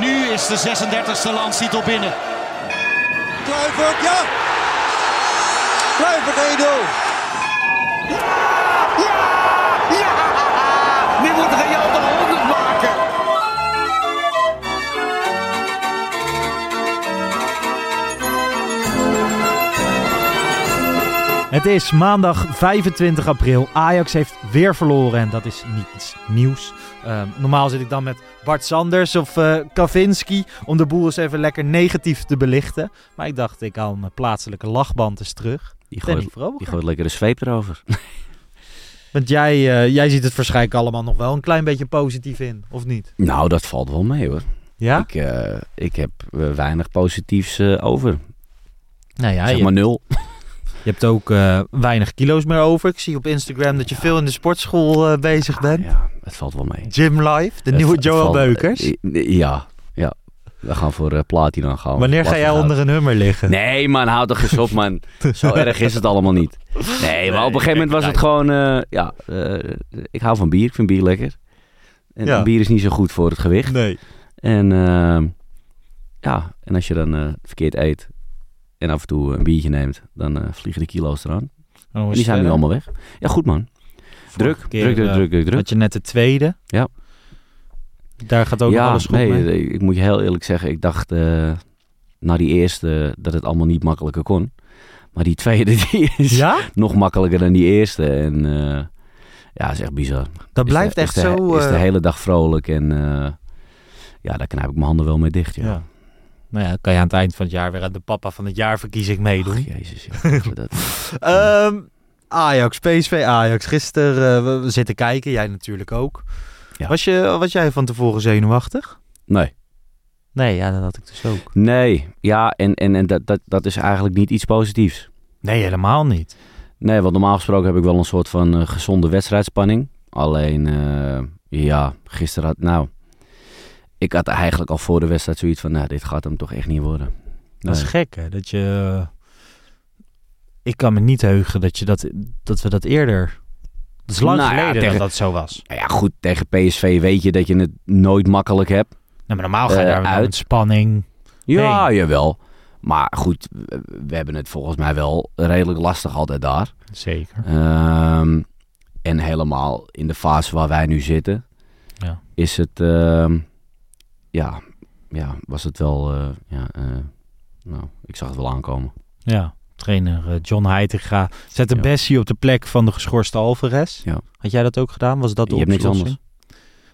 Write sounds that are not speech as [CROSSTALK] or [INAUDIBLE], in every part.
nu is de 36e landstitel binnen. Kluivert, ja! Kluivert 1-0. Nu moet Real de 100 maken. Het is maandag 25 april. Ajax heeft weer verloren en dat is niets nieuws. Ehm, normaal zit ik dan met Bart Sanders of eh Kavinski om de boel eens even lekker negatief te belichten. Maar ik dacht, ik haal mijn plaatselijke lachband eens terug. Die gooit, die gooit lekker de zweep erover. [LAUGHS] Want jij, eh, jij ziet het waarschijnlijk allemaal nog wel een klein beetje positief in, of niet? nou, dat valt wel mee hoor. Ja? Ik, eh, ik heb weinig positiefs over. nou ja, zeg je, maar nul. [LAUGHS] je hebt ook eh, weinig kilo's meer over. Ik zie op Instagram dat je veel in de sportschool eh, bezig bent. Ja, het valt wel mee. Gym Life, de Het- nieuwe Joel Beukers. Ja, ja. We gaan voor eh, platina gaan. Wanneer ga jij onder een hummer liggen? Nee man, houd toch eens op man. [LAUGHS] Zo erg is het allemaal niet. Nee, maar op een gegeven moment was het gewoon... ja, ik hou van bier. Ik vind bier lekker. En Ja. bier is niet zo goed voor het gewicht. Nee. En ja, en als je dan verkeerd eet en af en toe een biertje neemt, dan eh, vliegen de kilo's eraan. En die zijn nu allemaal weg. Ja, goed man. Druk, keer, druk, druk, eh, druk, druk, druk. Had je net de tweede. Ja. Daar gaat ook ja, alles goed nee, mee. nee, ik moet je heel eerlijk zeggen, ik dacht eh, na die eerste dat het allemaal niet makkelijker kon. Maar die tweede [LAUGHS] die is Ja? nog makkelijker dan die eerste. En eh, ja, is echt bizar. Dat Is blijft de- echt is de, zo... Is de eh, hele dag vrolijk en eh, ja, daar knijp ik mijn handen wel mee dicht. Ja. ja. Nou ja, kan je aan het eind van het jaar weer aan de papa van het jaarverkiezing meedoen. Ach, jezus. [LAUGHS] Dat, Ehm, Ajax, PSV Ajax. Gisteren eh, we, zitten kijken, jij natuurlijk ook. Ja. Was, je, was jij van tevoren zenuwachtig? nee. Nee, ja, dat had ik dus ook. Nee, ja, en, en, en dat, dat, dat is eigenlijk niet iets positiefs. Nee, helemaal niet. Nee, want normaal gesproken heb ik wel een soort van eh, gezonde wedstrijdspanning. Alleen, eh, ja, gisteren had, nou, ik had eigenlijk al voor de wedstrijd zoiets van, nou, dit gaat hem toch echt niet worden. Dat is gek, hè? Dat je... Ik kan me niet heugen dat, je dat, dat we dat eerder... Dat is lang Nou ja, geleden tegen- dat dat zo was. Nou ja, goed, tegen PSV weet je dat je het nooit makkelijk hebt. Nou, maar normaal ga je Eh, daar wel uit. met spanning... Ja, Nee. jawel. Maar goed, we, we hebben het volgens mij wel redelijk lastig altijd daar. Zeker. Ehm, en helemaal in de fase waar wij nu zitten, Ja. is het, ehm, ja, ja, was het wel, eh, ja, eh, nou, ik zag het wel aankomen. Ja, trainer eh, John Heitinga zette Ja. Bessie op de plek van de geschorste Alvarez. Ja. Had jij dat ook gedaan? Was dat de Je hebt niks?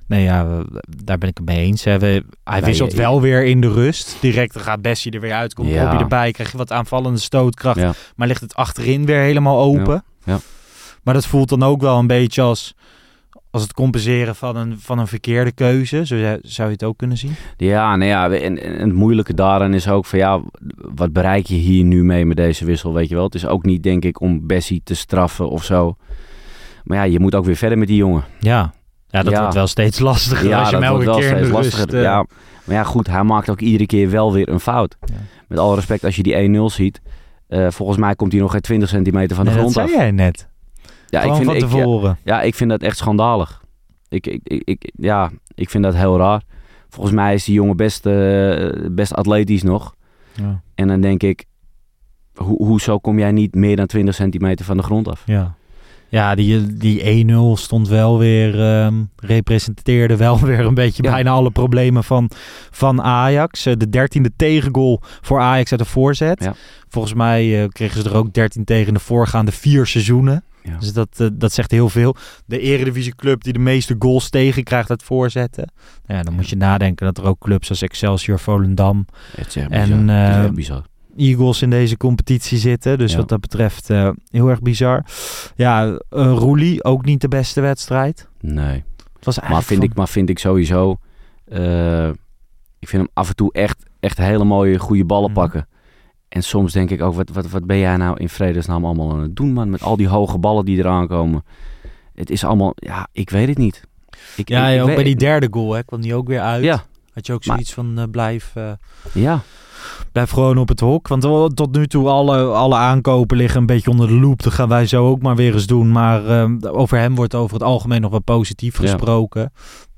Nee, ja, daar ben ik het mee eens. Hè. We, hij wisselt wel weer in de rust. Direct gaat Bessie er weer uit. Komt Ja. Bobby erbij. Krijg je wat aanvallende stootkracht. Ja. Maar ligt het achterin weer helemaal open. Ja. Maar dat voelt dan ook wel een beetje als, als het compenseren van een, van een verkeerde keuze. Zo zou zou je het ook kunnen zien. Ja, nou ja, en, en het moeilijke daaraan is ook van ja, wat bereik je hier nu mee met deze wissel, weet je wel. Het is ook niet, denk ik, om Bessie te straffen of zo. Maar ja, je moet ook weer verder met die jongen. Ja, ja dat Ja. wordt wel steeds lastiger als je hem elke keer steeds lastiger. eh, Ja, maar ja, goed, hij maakt ook iedere keer wel weer een fout. Ja. Met alle respect, als je die 1-0 ziet, eh, volgens mij komt hij nog geen 20 centimeter van de nee, grond dat af. zei jij net. Ja, Gewoon van ik, ja, tevoren. ja, ik vind dat echt schandalig. Ik, ik, ik, ik- ja, ik vind dat heel raar. Volgens mij is die jongen best, eh, best atletisch nog. Ja. En dan denk ik, ho hoezo kom jij niet meer dan 20 centimeter van de grond af? ja. Ja, die, die 1-0 stond wel weer, ehm, representeerde wel [LAUGHS] weer een beetje Ja. bijna alle problemen van, van Ajax. Eh, de dertiende tegengoal voor Ajax uit de voorzet. Ja. Volgens mij eh, kregen ze er ook 13 tegen de voorgaande vier seizoenen. Ja. Dus dat, eh, dat zegt heel veel. De eredivisieclub die de meeste goals tegen krijgt uit voorzetten. Nou ja, dan moet je nadenken dat er ook clubs als Excelsior, Volendam, En, eh. Eagles in deze competitie zitten. Dus Ja. wat dat betreft eh, heel erg bizar. Ja, uh, Roelie ook niet de beste wedstrijd. Nee. Het was Maar vind, van- ik, maar vind ik sowieso... ik vind hem af en toe echt, echt hele mooie, goede ballen Mhm. pakken. En soms denk ik ook, wat, wat, wat ben jij nou in vredesnaam allemaal aan het doen, man? Met al die hoge ballen die eraan komen. Het is allemaal, ja, ik weet het niet. Ik, Ja, ik- ik ook weet- bij die derde goal hè, kwam die ook weer uit. Ja, Had je ook Maar- zoiets van eh, blijf, eh, ja. blijf gewoon op het hok. Want tot nu toe alle, alle aankopen liggen een beetje onder de loep. Dat gaan wij zo ook maar weer eens doen. Maar eh, over hem wordt over het algemeen nog wel positief Ja.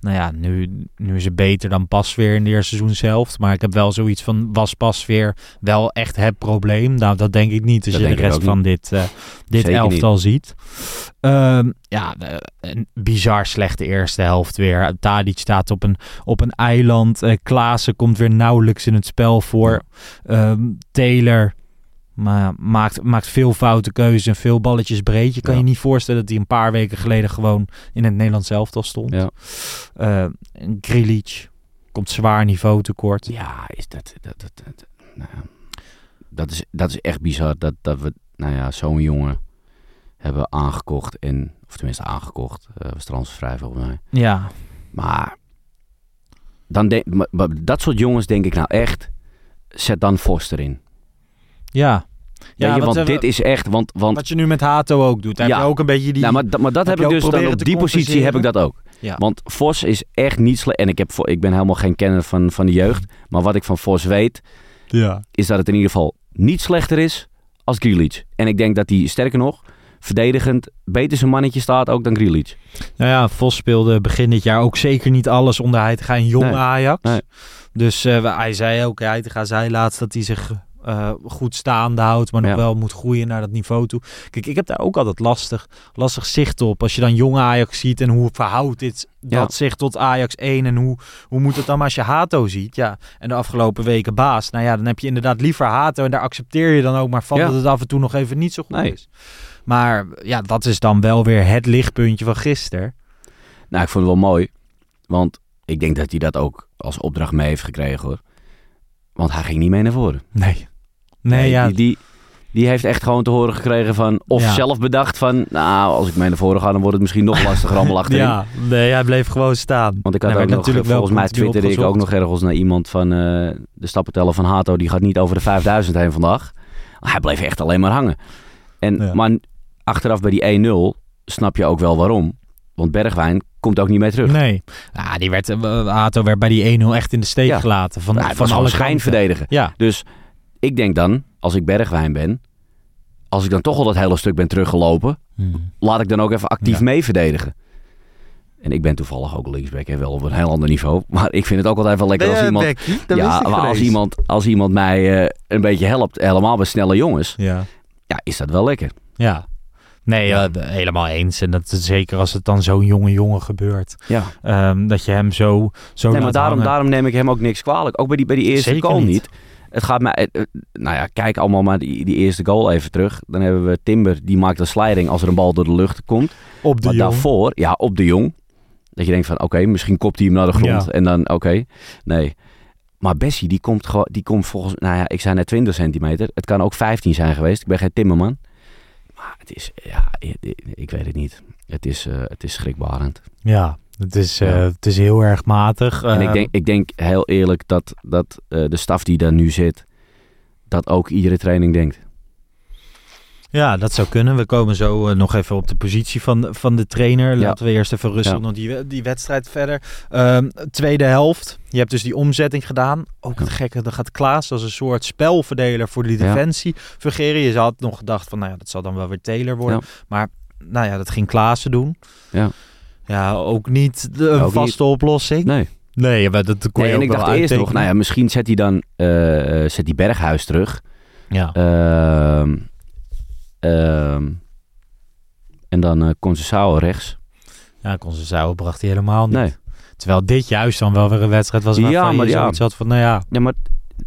Nou ja, nu, nu is het beter dan pas weer in de eerste seizoen zelf. Maar ik heb wel zoiets van, was pas weer wel echt het probleem? Nou, dat denk ik niet als Dat je de rest van dit, eh, dit Zeker elftal ziet. Ehm, ja, een bizar slechte eerste helft weer. Tadic staat op een, op een eiland. Eh Klaassen komt weer nauwelijks in het spel voor. Ehm, Taylor maar, maakt, maakt veel foute keuzes en veel balletjes breed. Je kan Ja. je niet voorstellen dat hij een paar weken geleden gewoon in het Nederlands elftal stond. Ja. Grilic komt zwaar niveau tekort. Ja, is dat, dat, dat, dat, nou ja. dat, is, dat is echt bizar dat, dat we nou ja, zo'n jongen hebben aangekocht. En, of tenminste aangekocht, eh was transfervrij volgens mij. Ja, Maar, dan denk, maar, maar dat soort jongens denk ik nou echt, zet dan Vos erin. Ja. Ja, je, want dit is echt, want, want Wat je nu met Hato ook doet. Heb Ja. je ook een beetje die... nou, maar, dat- maar dat heb ik dus, dan, op die positie heb ik dat ook. Ja. Want Vos is echt niet slecht. En ik, heb, ik ben helemaal geen kenner van, van de jeugd. Maar wat ik van Vos weet, ja. is dat het in ieder geval niet slechter is als Grealish. En ik denk dat hij, sterker nog, verdedigend beter zijn mannetje staat ook dan Grealish. Nou ja, Vos speelde begin dit jaar ook zeker niet alles onder Heitinga en jong Nee. Ajax. Nee. Dus eh, hij zei ook, Heitinga zei laatst dat hij zich eh, goed staande houdt, maar nog Ja. wel moet groeien naar dat niveau toe. Kijk, ik heb daar ook altijd lastig, lastig zicht op. Als je dan jong Ajax ziet en hoe verhoudt dit Ja. dat zich tot Ajax 1 en hoe, hoe moet het dan maar als je Hato ziet? Ja, en de afgelopen weken baas. Nou ja, dan heb je inderdaad liever Hato en daar accepteer je dan ook maar van Ja. dat het af en toe nog even niet zo goed Nee. is. Maar ja, dat is dan wel weer het lichtpuntje van gisteren. Nou, ik vond het wel mooi. Want ik denk dat hij dat ook als opdracht mee heeft gekregen hoor. Want hij ging niet mee naar voren. Nee. Nee, ja. die, die, die heeft echt gewoon te horen gekregen van... Of Ja. zelf bedacht van... Nou, als ik mee naar voren ga, dan wordt het misschien nog lastiger allemaal [LAUGHS] achterin. ja, nee, hij bleef gewoon staan. Want ik had Hij ook nog, natuurlijk wel volgens mij twitterde ik ook nog ergens naar iemand van... eh, de stappenteller van Hato, die gaat niet over de 5000 heen vandaag. Hij bleef echt alleen maar hangen. En, Ja. Maar achteraf bij die 1-0 snap je ook wel waarom. Want Bergwijn komt ook niet mee terug. Nee. Ja, die werd, eh, Hato werd bij die 1-0 echt in de steek Ja. gelaten. Van, van alle gewoon schijn kanten. verdedigen. Ja, Dus ik denk dan, als ik Bergwijn ben... Als ik dan toch al dat hele stuk ben teruggelopen... laat ik dan ook even actief Ja. mee verdedigen. En ik ben toevallig ook linksback, hè, wel op een heel ander niveau. [LAUGHS] Maar ik vind het ook altijd wel lekker als iemand... ja, maar als iemand, als iemand mij eh, een beetje helpt, helemaal bij snelle jongens, Ja. ja, is dat wel lekker. Ja. Nee, Ja. helemaal eens. En dat is zeker als het dan zo'n jonge jongen gebeurt. Ja. ehm, dat je hem zo, zo Nee, maar daarom, hangen. daarom neem ik hem ook niks kwalijk. Ook bij die, bij die eerste goal niet. niet. Het gaat mij, eh, eh, nou ja, kijk allemaal maar die, die eerste goal even terug. Dan hebben we Timber, die maakt een sliding als er een bal door de lucht komt. op de maar jong. daarvoor, ja, op de jong. Dat je denkt van, oké, misschien kopt hij hem naar de grond. Ja. En dan, oké, nee. Maar Bessie, die komt, gewoon, die komt volgens, nou ja, ik zei net 20 centimeter. Het kan ook 15 zijn geweest. Ik ben geen timmerman. Maar het is, ja, ik, ik weet het niet. Het is, eh, het is schrikbarend. Ja, het is, eh, het is heel erg matig. En ik Eh, denk, ik denk heel eerlijk dat, dat eh, de staf die daar nu zit, dat ook iedere training denkt. Ja, dat zou kunnen. We komen zo eh, nog even op de positie van, van de trainer. Ja. Laten we eerst even rustig Ja. nog die, die wedstrijd verder. Ehm, tweede helft. Je hebt dus die omzetting gedaan. Ook het gekke, dan gaat Klaas als een soort spelverdeler voor die defensie fungeren. Je had nog gedacht van, nou ja, dat zal dan wel weer Taylor worden. Maar nou ja, dat ging Klaassen doen. Ja. Ja, ook niet de, een Ook vaste oplossing. Nee. Nee, maar dat kon je nee en ook ik dacht eerst nog, nou ja, misschien zet hij dan eh, eh, zet die Berghuis terug. Ja. Ehm, ehm, En dan Conceição rechts. Ja, Conceição bracht hij helemaal niet. Nee. Terwijl dit juist dan wel weer een wedstrijd was waarvan Ja, je maar ja. zoiets had van, nou ja. Ja, maar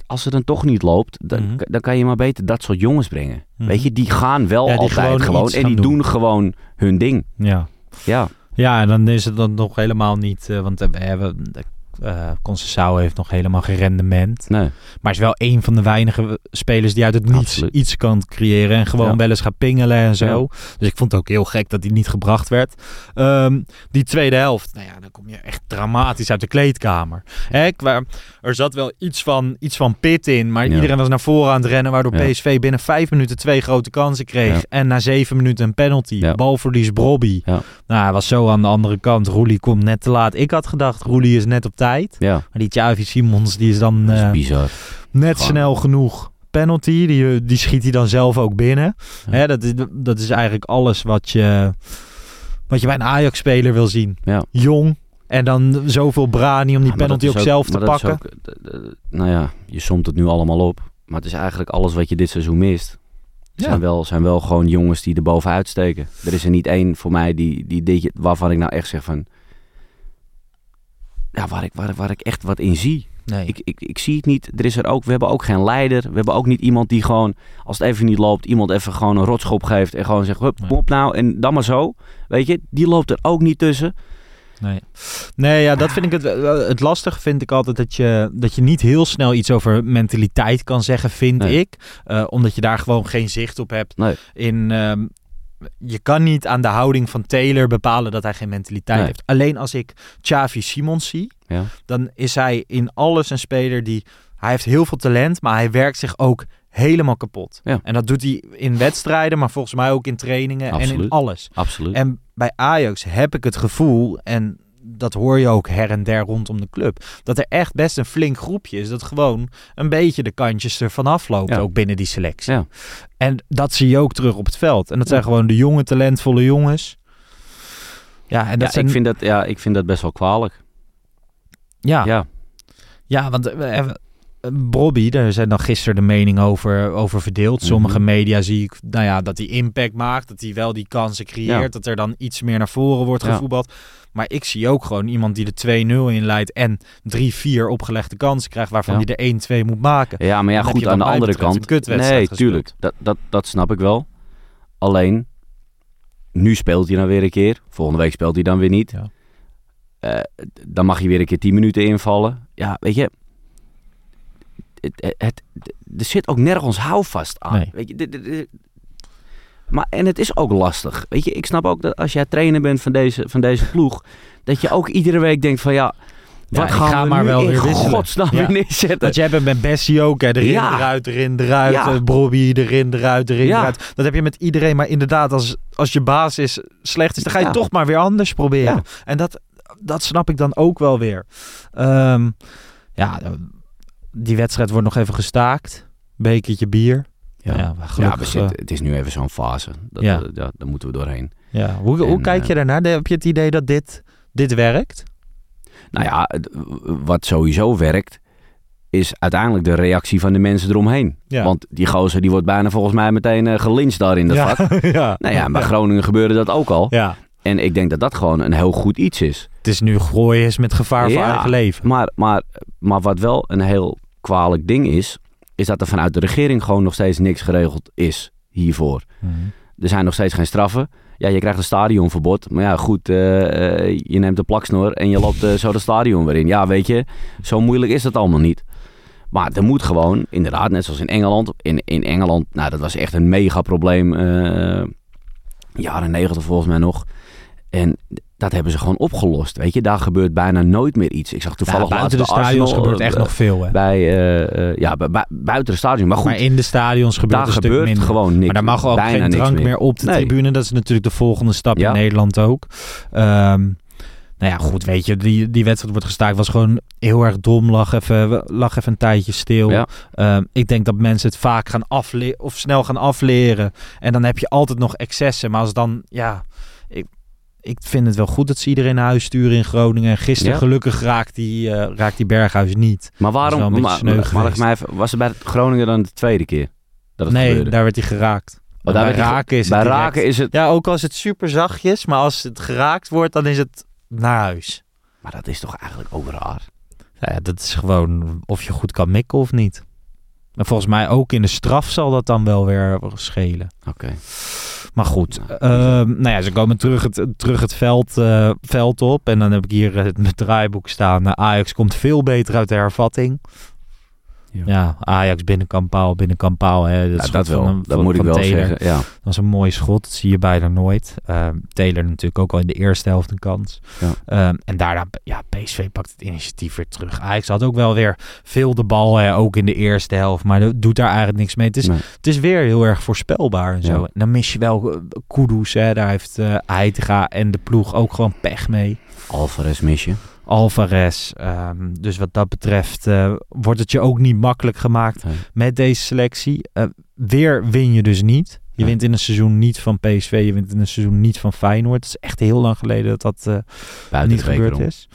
als het dan toch niet loopt, dan, Mhm. dan kan je maar beter dat soort jongens brengen. Mhm. Weet je, die gaan wel Ja, die altijd gewoon en die doen. doen gewoon hun ding. Ja. Ja, ja, en dan is het dan nog helemaal niet... eh, want we hebben... Conceição heeft nog helemaal geen rendement. nee. Maar is wel een van de weinige spelers die uit het niets Absoluut. iets kan creëren. En gewoon Ja. wel eens gaat pingelen en zo. Ja. Dus ik vond het ook heel gek dat hij niet gebracht werd. Ehm, die tweede helft, nou ja, dan kom je echt dramatisch uit de kleedkamer. Hè, qua- er zat wel iets van, iets van pit in. Maar Ja. iedereen was naar voren aan het rennen. Waardoor. PSV binnen vijf minuten twee grote kansen kreeg. En na zeven minuten een penalty. Balverlies Brobby. Nou, hij was zo aan de andere kant. Roelie komt net te laat. Ik had gedacht, Roelie is net op tijd. Ja, Maar die Xavi Simons, die is dan... dat is eh, bizar. net Gewoon. snel genoeg penalty. Die, die schiet hij dan zelf ook binnen. Ja. Hè, dat, is, dat is eigenlijk alles wat je, wat je bij een Ajax-speler wil zien. Ja. Jong. En dan zoveel brani om die Ja, penalty ook, zelf te pakken. ook, eh, eh, nou ja, je somt het nu allemaal op. Maar het is eigenlijk alles wat je dit seizoen mist. Ja. Zijn, wel, zijn wel gewoon jongens die er bovenuit steken. Er is er niet één voor mij die, die, die, waarvan ik nou echt zeg van... Ja, waar ik, waar, waar ik echt wat in zie. Nee. Ik, ik, ik zie het niet. Er is er ook, we hebben ook geen leider. We hebben ook niet iemand die gewoon, als het even niet loopt, iemand even gewoon een rotschop geeft. En gewoon zegt, hup, Nee. kom op nou. En dan maar zo. Weet je, die loopt er ook niet tussen. Nee, nee ja, dat vind ik het, het lastige vind ik altijd dat je, dat je niet heel snel iets over mentaliteit kan zeggen, vind Nee. ik. Eh, omdat je daar gewoon geen zicht op hebt. Nee. In, ehm, je kan niet aan de houding van Taylor bepalen dat hij geen mentaliteit Nee. heeft. Alleen als ik Xavi Simons zie, Ja. dan is hij in alles een speler die... Hij heeft heel veel talent, maar hij werkt zich ook helemaal kapot. Ja. En dat doet hij in wedstrijden, maar volgens mij ook in trainingen en in alles. Absoluut. En bij Ajax heb ik het gevoel, en dat hoor je ook her en der rondom de club, dat er echt best een flink groepje is dat gewoon een beetje de kantjes ervan afloopt, Ja. ook binnen die selectie. Ja. En dat zie je ook terug op het veld. En dat zijn gewoon de jonge, talentvolle jongens. Ja, en dat zijn... ik vind dat, ja, ik vind dat best wel kwalijk. ja, ja. Ja, want eh, Bobby, daar zijn dan gisteren de meningen over, over verdeeld. Sommige Mhm. media zie ik nou ja, dat hij impact maakt, dat hij wel die kansen creëert, Ja. dat er dan iets meer naar voren wordt Ja. gevoetbald. Maar ik zie ook gewoon iemand die de 2-0 inleidt en 3-4 opgelegde kansen krijgt, waarvan Ja. hij de 1-2 moet maken. ja maar ja, goed, aan de andere kant. Nee, gespeeld. tuurlijk. Dat, dat, dat snap ik wel. Alleen, nu speelt hij dan weer een keer. Volgende week speelt hij dan weer niet. Eh, dan mag je weer een keer 10 minuten invallen. Ja, weet je. Het, het, er zit ook nergens houvast aan. Nee. Weet je, maar, en het is ook lastig. Weet je, ik snap ook dat als jij trainer bent van deze, van deze ploeg, dat je ook iedere week denkt van ja, wat ik gaan ga we maar nu wel in weer wisselen. godsnaam Ja. weer neerzetten? Dat jij bent met Bessie ook, hè? erin, Ja. eruit, erin, eruit. Ja. eh, Bobby erin, eruit, erin, Ja. eruit. Dat heb je met iedereen. Maar inderdaad, als, als je baas is, slecht is, dan ga je Ja. toch maar weer anders proberen. Ja. En dat, dat snap ik dan ook wel weer. Ehm, ja, die wedstrijd wordt nog even gestaakt. Bekertje bier. Ja, Ja, gelukkig, we zitten, het is nu even zo'n fase. Dat, Ja. ja. ja, daar moeten we doorheen. Ja. Hoe, hoe kijk eh, je daarnaar? Heb je het idee dat dit, dit werkt? Nou ja, wat sowieso werkt, is uiteindelijk de reactie van de mensen eromheen. Ja. Want die gozer die wordt bijna volgens mij meteen eh gelincht daar in dat ja. vak. [LAUGHS] ja. Nou ja, bij Groningen gebeurde dat ook al. ja. En ik denk dat dat gewoon een heel goed iets is. Het is nu gooien is met gevaar voor eigen leven. Maar, maar, maar wat wel een heel kwalijk ding is, is dat er vanuit de regering gewoon nog steeds niks geregeld is hiervoor. Mhm. Er zijn nog steeds geen straffen. Ja, je krijgt een stadionverbod. Maar ja, goed, eh, eh, je neemt de plaksnor en je loopt eh, zo de stadion weer in. Ja, weet je, zo moeilijk is dat allemaal niet. Maar er moet gewoon, inderdaad, net zoals in Engeland. In, in Engeland, nou, dat was echt een mega probleem. jaren negentig volgens mij nog. En dat hebben ze gewoon opgelost, weet je. Daar gebeurt bijna nooit meer iets. Ik zag toevallig Ja, buiten de stadions Arsenal, gebeurt echt eh, nog veel. Hè? Bij, eh, eh, ja, buiten de stadion. Maar goed, maar in de stadions gebeurt daar een stuk gebeurt minder. gewoon niks. Maar daar mag ook bijna geen drank meer. op de Nee. tribune. Dat is natuurlijk de volgende stap Ja. in Nederland ook. Ehm, nou ja, goed, weet je, die, die wedstrijd wordt gestaakt. Was gewoon heel erg dom. Lag even, lag even een tijdje stil. Ja. Ehm, ik denk dat mensen het vaak gaan afleren of snel gaan afleren. En dan heb je altijd nog excessen. Maar als dan, ja, ik, ik vind het wel goed dat ze iedereen naar huis sturen in Groningen. En gisteren Ja. gelukkig raakt die, eh, raakt die Berghuis niet. Maar waarom? Maar, even, was het bij Groningen dan de tweede keer dat het nee, gebeurde? daar werd hij geraakt. Maar bij daar werd hij- raken is bij het raken is het... Ja, ook als het super zachtjes, maar als het geraakt wordt, dan is het naar huis. Maar dat is toch eigenlijk ook raar? Nou ja, dat is gewoon of je goed kan mikken of niet. En volgens mij ook in de straf zal dat dan wel weer schelen. Oké. Maar goed, Nou, nou ja, ze komen terug het, terug het veld, eh, veld op. En dan heb ik hier het draaiboek staan. Eh, Ajax komt veel beter uit de hervatting. Ja. Ja, Ajax binnenkant paal. Hè. Dat, Ja, dat van wel. dat van- moet ik wel Taylor. zeggen. Ja. Dat was een mooi schot. Dat zie je bijna nooit. Ehm Taylor natuurlijk ook al in de eerste helft een kans. Ja. Ehm, en daarna, ja, PSV pakt het initiatief weer terug. Ajax had ook wel weer veel de bal, hè, ook in de eerste helft. Maar dat doet daar eigenlijk niks mee. Het is, Nee. het is weer heel erg voorspelbaar en zo. En dan mis je wel eh, Kudus, hè. Daar heeft Heitinga en de ploeg ook gewoon pech mee. Alvarez mis je. Alvarez. ehm, dus wat dat betreft eh, wordt het je ook niet makkelijk gemaakt Nee. met deze selectie. Eh, weer win je dus niet. Je Nee. wint in een seizoen niet van PSV. Je wint in een seizoen niet van Feyenoord. Het is echt heel lang geleden dat dat eh, niet gebeurd is.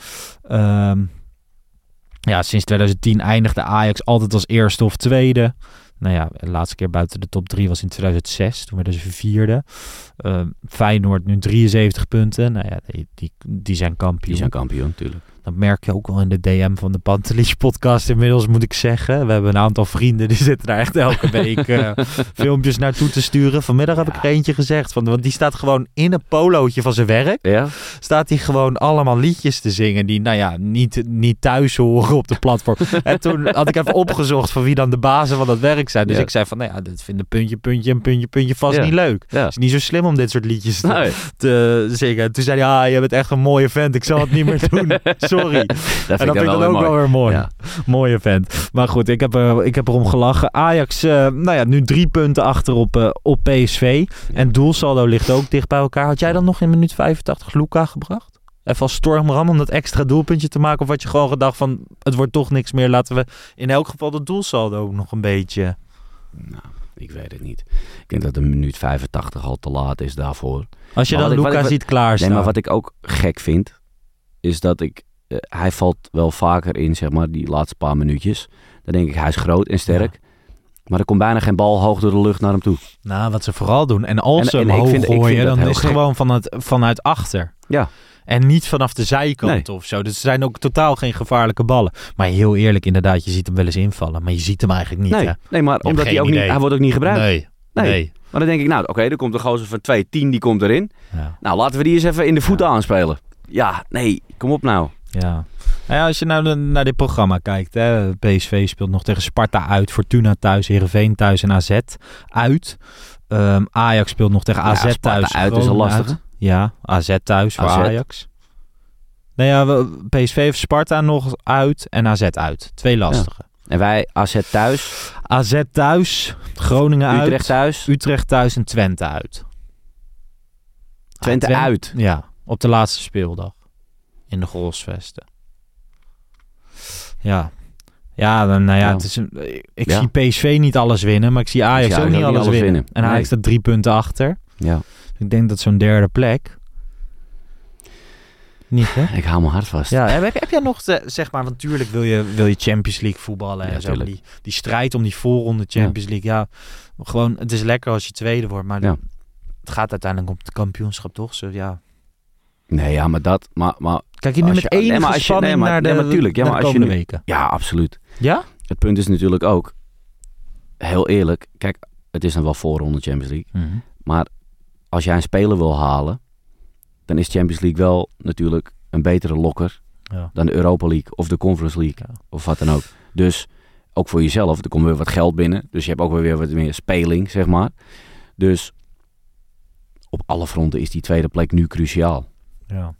Ehm, ja, sinds 2010 eindigde Ajax altijd als eerste of tweede. Nou ja, de laatste keer buiten de top 3 was in 2006. Toen werden ze vierde. Ehm, Feyenoord nu 73 punten. Nou ja, die, die, die zijn kampioen. Die zijn kampioen, natuurlijk. Dat merk je ook wel in de DM van de Pantelich podcast inmiddels, moet ik zeggen. We hebben een aantal vrienden die zitten daar echt elke [LAUGHS] week eh, filmpjes naartoe te sturen. Vanmiddag heb ik er eentje gezegd, van, want die staat gewoon in een polootje van zijn werk. Ja? Staat hij gewoon allemaal liedjes te zingen die, nou ja, niet, niet thuis horen op de platform. [LAUGHS] en toen had ik even opgezocht van wie dan de bazen van dat werk zijn. Dus Ja. ik zei van, nou ja, dit vinden puntje, puntje en puntje, puntje vast niet leuk. Het is niet zo slim om dit soort liedjes te, Nee, te zingen. Toen zei hij, ah, je bent echt een mooie vent. Ik zal het niet meer [LAUGHS] doen. Sorry. [LAUGHS] dat vind En dat ik vind ik dan ook weer wel mooi. weer mooi. Ja. Mooie vent. Maar goed, ik heb, er, ik heb erom gelachen. Ajax, eh, nou ja, nu drie punten achter op, eh, op PSV. En doelsaldo ligt ook dicht bij elkaar. Had jij dan nog in minuut 85 Luca gebracht? Even als stormram om dat extra doelpuntje te maken? Of had je gewoon gedacht van, het wordt toch niks meer. Laten we in elk geval dat doelsaldo nog een beetje... Nou, ik weet het niet. Ik denk dat een minuut 85 al te laat is daarvoor. Als je Maar dan Luca ziet klaarstaan. Nee, maar wat ik ook gek vind, is dat ik... eh, hij valt wel vaker in, zeg maar, die laatste paar minuutjes. Dan denk ik, hij is groot en sterk. Maar er komt bijna geen bal hoog door de lucht naar hem toe. Nou, wat ze vooral doen. En als En- ze hem en ik hoog vind- ik vind gooien, dan is het gewoon van het, vanuit achter. Ja. En niet vanaf de zijkant of zo. Dus het zijn ook totaal geen gevaarlijke ballen. Maar heel eerlijk, inderdaad, je ziet hem wel eens invallen. Maar je ziet hem eigenlijk niet, Nee, hè? nee maar omdat hij ook niet... Hij wordt ook niet gebruikt. Nee. Nee. Nee. Maar dan denk ik, nou oké, er komt een gozer van 2-10, die komt erin. Ja. Nou, laten we die eens even in de voeten aanspelen. Ja, nee, kom op nou. Ja. Nou ja, als je nou naar dit programma kijkt, hè, PSV speelt nog tegen Sparta uit, Fortuna thuis, Heerenveen thuis en AZ uit. Ehm, Ajax speelt nog tegen Ja, AZ Sparta thuis. uit is lastige. uit. Ja, AZ thuis voor AZ. Ajax. Nou ja, we- PSV heeft Sparta nog uit en AZ uit. Twee lastige. En wij AZ thuis, AZ thuis, Groningen Utrecht uit, thuis, Utrecht thuis en Twente uit. Twente Ah, uit. Ja, op de laatste speeldag. In de Grolsvesten. Ja. Ja, dan, nou ja, Ja. Het is een, ik Ja. zie PSV niet alles winnen, maar ik zie Ajax zie ook Ajax niet alles, winnen. En Ajax Nee. staat drie punten achter. Ja, Ik denk dat zo'n derde plek... Niet, hè? ik hou mijn hart vast. Ja, heb, heb jij nog, te- zeg maar, want natuurlijk wil je, wil je Champions League voetballen en zo. Die, die strijd om die voorronde Champions League, ja, gewoon, het is lekker als je tweede wordt, maar Ja. het gaat uiteindelijk om het kampioenschap, toch? Zo, ja. Nee, ja, maar dat, maar, maar Kijk je nu Als met enige je- spanning nee, naar de, nee, maar tuurlijk. Ja, maar je nu- weken? ja, absoluut. Ja? Het punt is natuurlijk ook, heel eerlijk, kijk, het is dan wel voorronde Champions League. Mhm. Maar als jij een speler wil halen, dan is Champions League wel natuurlijk een betere lokker Ja. dan de Europa League of de Conference League Ja. of wat dan ook. Dus ook voor jezelf, er komt weer wat geld binnen. Dus je hebt ook weer wat meer speling, zeg maar. Dus op alle fronten is die tweede plek nu cruciaal. Ja.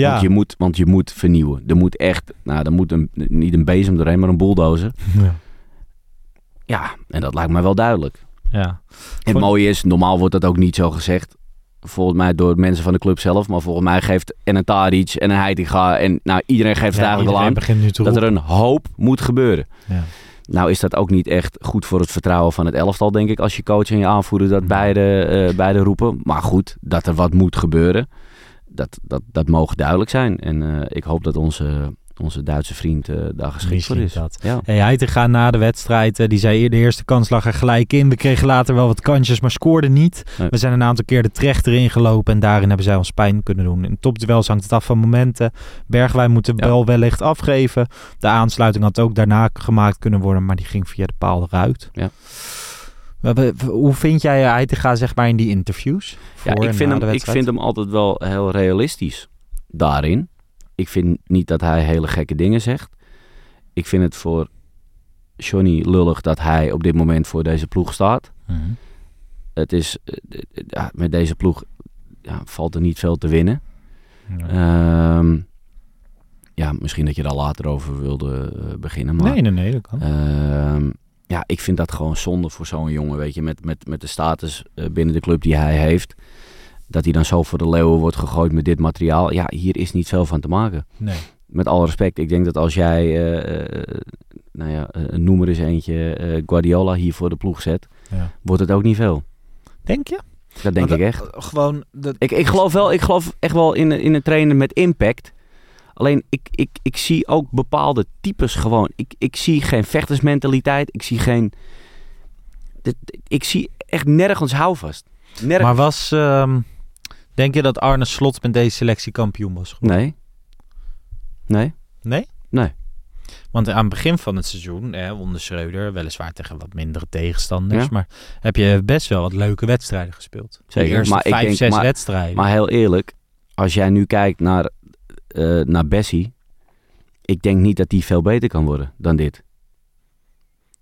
Ja. Want, je moet, want je moet vernieuwen. Er moet echt, nou, er moet een, niet een bezem doorheen, maar een bulldozer. ja. Ja, en dat lijkt mij wel duidelijk. ja. En het Vond- mooie is, normaal wordt dat ook niet zo gezegd. Volgens mij door mensen van de club zelf. Maar volgens mij geeft en een Tadic en een Heitinga. En nou, iedereen geeft het Ja, eigenlijk al aan. Dat er een hoop moet gebeuren. Ja. Nou is dat ook niet echt goed voor het vertrouwen van het elftal, denk ik. Als je coach en je aanvoerder dat beide, eh, beide roepen. Maar goed, dat er wat moet gebeuren. Dat, dat, dat mogen duidelijk zijn. En eh, ik hoop dat onze, onze Duitse vriend eh, daar geschikt voor is. dat. Ja. Hey, Heitinga na de wedstrijd, eh, die zei de eerste kans lag er gelijk in. We kregen later wel wat kansjes, maar scoorden niet. Nee. We zijn een aantal keer de trechter ingelopen en daarin hebben zij ons pijn kunnen doen. In topduels hangt het af van momenten. Bergwijn moet de Ja. bal wellicht afgeven. De aansluiting had ook daarna gemaakt kunnen worden, maar die ging via de paal eruit. Ja. Hoe vind jij Heitinga zeg maar in die interviews? Ja, ik vind, hem, ik vind hem altijd wel heel realistisch daarin. Ik vind niet dat hij hele gekke dingen zegt. Ik vind het voor Johnny lullig dat hij op dit moment voor deze ploeg staat. Mhm. Het is, eh, eh, ja, met deze ploeg ja, valt er niet veel te winnen. Ja. Ehm, ja, misschien dat je daar later over wilde eh, beginnen. Maar, Nee, nee, nee, dat kan. Ehm, ja, ik vind dat gewoon zonde voor zo'n jongen, weet je. Met, met, met de status eh, binnen de club die hij heeft. Dat hij dan zo voor de leeuwen wordt gegooid met dit materiaal. Ja, hier is niet veel van te maken. Nee. Met alle respect, ik denk dat als jij, eh, eh, nou ja, eh, noem er eens eentje, Guardiola hier voor de ploeg zet, Ja. wordt het ook niet veel. Denk je? Dat denk ik echt. Gewoon, dat, Ik, ik geloof wel, ik geloof echt wel in, in een trainer met impact. Alleen ik, ik, ik zie ook bepaalde types gewoon. Ik, ik zie geen vechtersmentaliteit. Ik zie geen. Ik zie echt nergens houvast. Nergens. Maar was, ehm, denk je dat Arne Slot met deze selectie kampioen was geworden? Nee. Nee. Nee? Nee. Want aan het begin van het seizoen, hè, onder Schreuder, weliswaar tegen wat mindere tegenstanders, Ja. maar heb je best wel wat leuke wedstrijden gespeeld. De Zeker, eerste maar ik vijf, denk- zes maar- wedstrijden. Maar heel eerlijk, als jij nu kijkt naar, eh naar Bessie. Ik denk niet dat die veel beter kan worden dan dit.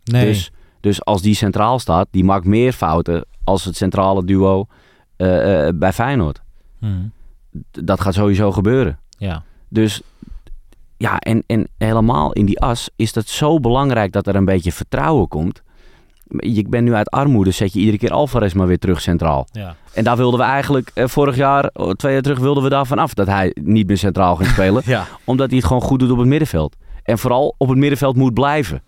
nee. Dus, dus als die centraal staat, die maakt meer fouten als het centrale duo eh, eh, bij Feyenoord. Hm, D- Dat gaat sowieso gebeuren. ja. Dus ja, en, en helemaal in die as is het zo belangrijk dat er een beetje vertrouwen komt. Ik ben nu uit armoede, zet je iedere keer Alvarez maar weer terug centraal. ja. En daar wilden we eigenlijk eh, vorig jaar, twee jaar terug, wilden we daarvan af dat hij niet meer centraal ging spelen. [LAUGHS] Ja. omdat hij het gewoon goed doet op het middenveld. En vooral op het middenveld moet blijven.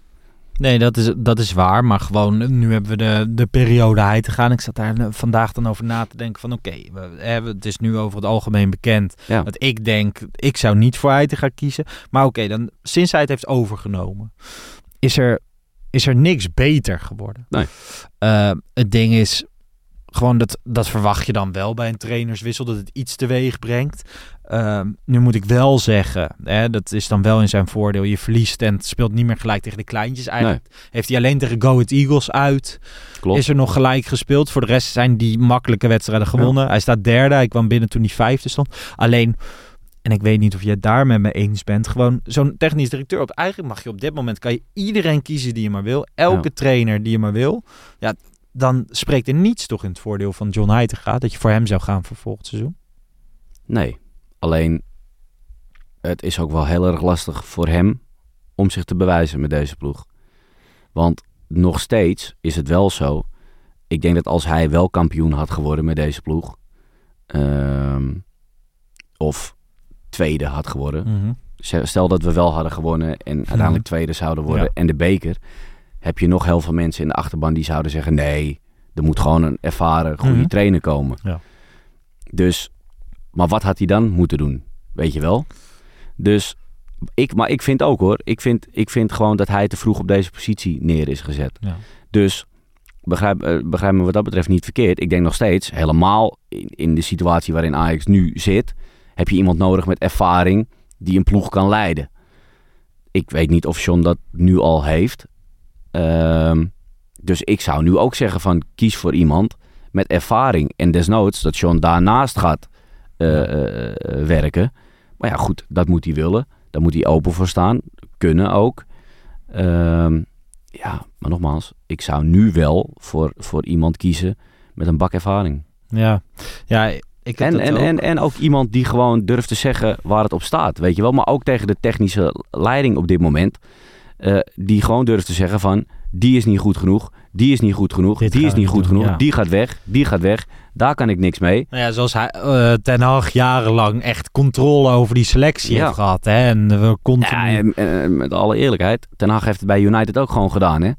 Nee, dat is, dat is waar. Maar gewoon, nu hebben we de, de periode hij te gaan. Ik zat daar eh, vandaag dan over na te denken van oké, we hebben het is nu over het algemeen bekend. Ja. Dat ik denk, ik zou niet voor hij te gaan kiezen. Maar oké, dan sinds hij het heeft overgenomen, is er, is er niks beter geworden. Nee. Eh, het ding is, gewoon dat, dat verwacht je dan wel bij een trainerswissel, dat het iets teweeg brengt. Ehm, nu moet ik wel zeggen, hè, dat is dan wel in zijn voordeel. Je verliest en het speelt niet meer gelijk tegen de kleintjes. Eigenlijk heeft hij alleen tegen Go Ahead Eagles uit. Klopt. Is er nog gelijk gespeeld. Voor de rest zijn die makkelijke wedstrijden gewonnen. Hij staat derde. Hij kwam binnen toen hij vijfde stond. Alleen, en ik weet niet of je het daar met me eens bent. Gewoon zo'n technisch directeur. Op, eigenlijk mag je op dit moment kan je iedereen kiezen die je maar wil. Elke Ja. trainer die je maar wil. Ja, dan spreekt er niets toch in het voordeel van John Heitinga. Dat je voor hem zou gaan voor volgend seizoen. Nee, alleen het is ook wel heel erg lastig voor hem om zich te bewijzen met deze ploeg. Want nog steeds is het wel zo. Ik denk dat als hij wel kampioen had geworden met deze ploeg, ehm, of tweede had geworden, stel dat we wel hadden gewonnen en uiteindelijk tweede zouden worden Ja. en de beker, heb je nog heel veel mensen in de achterban die zouden zeggen: nee, er moet gewoon een ervaren, goede Mhm. trainer komen. Ja. Dus, maar wat had hij dan moeten doen? Weet je wel? Dus, ik, maar ik vind ook hoor, ik vind, ik vind gewoon dat hij te vroeg op deze positie neer is gezet. Ja. Dus, begrijp, eh, begrijp me wat dat betreft niet verkeerd. Ik denk nog steeds, helemaal in, in de situatie waarin Ajax nu zit, heb je iemand nodig met ervaring die een ploeg kan leiden. Ik weet niet of John dat nu al heeft. Ehm, dus ik zou nu ook zeggen van kies voor iemand met ervaring. En desnoods dat John daarnaast gaat eh, eh, eh, werken. Maar ja, goed, dat moet hij willen. Daar moet hij open voor staan. Kunnen ook. Ehm, ja, maar nogmaals, ik zou nu wel voor, voor iemand kiezen met een bak ervaring. Ja, ja ik heb En, dat en, ook. en, en ook iemand die gewoon durft te zeggen waar het op staat, weet je wel. Maar ook tegen de technische leiding op dit moment. eh, die gewoon durft te zeggen van, die is niet goed genoeg, die is niet goed genoeg, Dit die is niet goed doen, genoeg, ja. die gaat weg, die gaat weg. Daar kan ik niks mee. Nou ja, zoals hij eh, Ten Hag jarenlang echt controle over die selectie Ja. heeft gehad. Hè? En we continu... Ja, en, en met alle eerlijkheid, Ten Hag heeft het bij United ook gewoon gedaan, hè.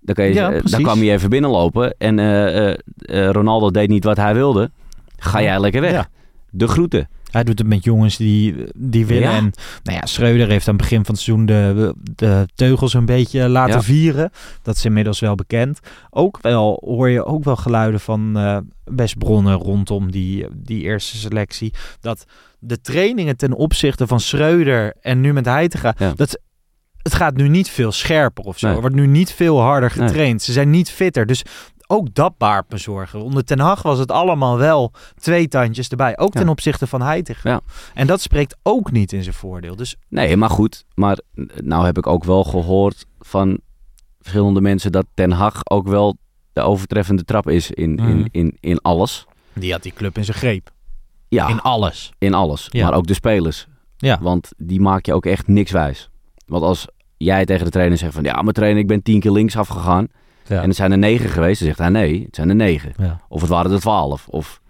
Dan, kan je, Ja, eh, dan kwam hij even binnenlopen en eh, eh, eh, Ronaldo deed niet wat hij wilde. Ga jij lekker weg. Ja. De groeten. Hij doet het met jongens die, die willen. Ja. En nou ja, Schreuder heeft aan het begin van het seizoen de, de teugels een beetje laten Ja. vieren. Dat is inmiddels wel bekend. Ook wel hoor je ook wel geluiden van eh best bronnen rondom die, die eerste selectie. Dat de trainingen ten opzichte van Schreuder en nu met Heitinga, Ja. dat het gaat nu niet veel scherper of zo. Nee. Er wordt nu niet veel harder Nee. getraind. Ze zijn niet fitter. Dus ook dat baart me zorgen. Onder Ten Hag was het allemaal wel twee tandjes erbij. Ook Ja. ten opzichte van Heitinga. Ja. En dat spreekt ook niet in zijn voordeel. Dus Nee, maar goed. Maar nou heb ik ook wel gehoord van verschillende mensen dat Ten Hag ook wel de overtreffende trap is in, Mhm. in, in, in alles. die had die club in zijn greep. Ja, In in, alles. alles. Ja. Maar ook de spelers. Ja. Want die maak je ook echt niks wijs. Want als jij tegen de trainer zegt van... Ja, maar trainer, ik ben tien keer links afgegaan. En het zijn er negen geweest. Dan zegt hij nee, het zijn er negen. Of het waren er twaalf. Of...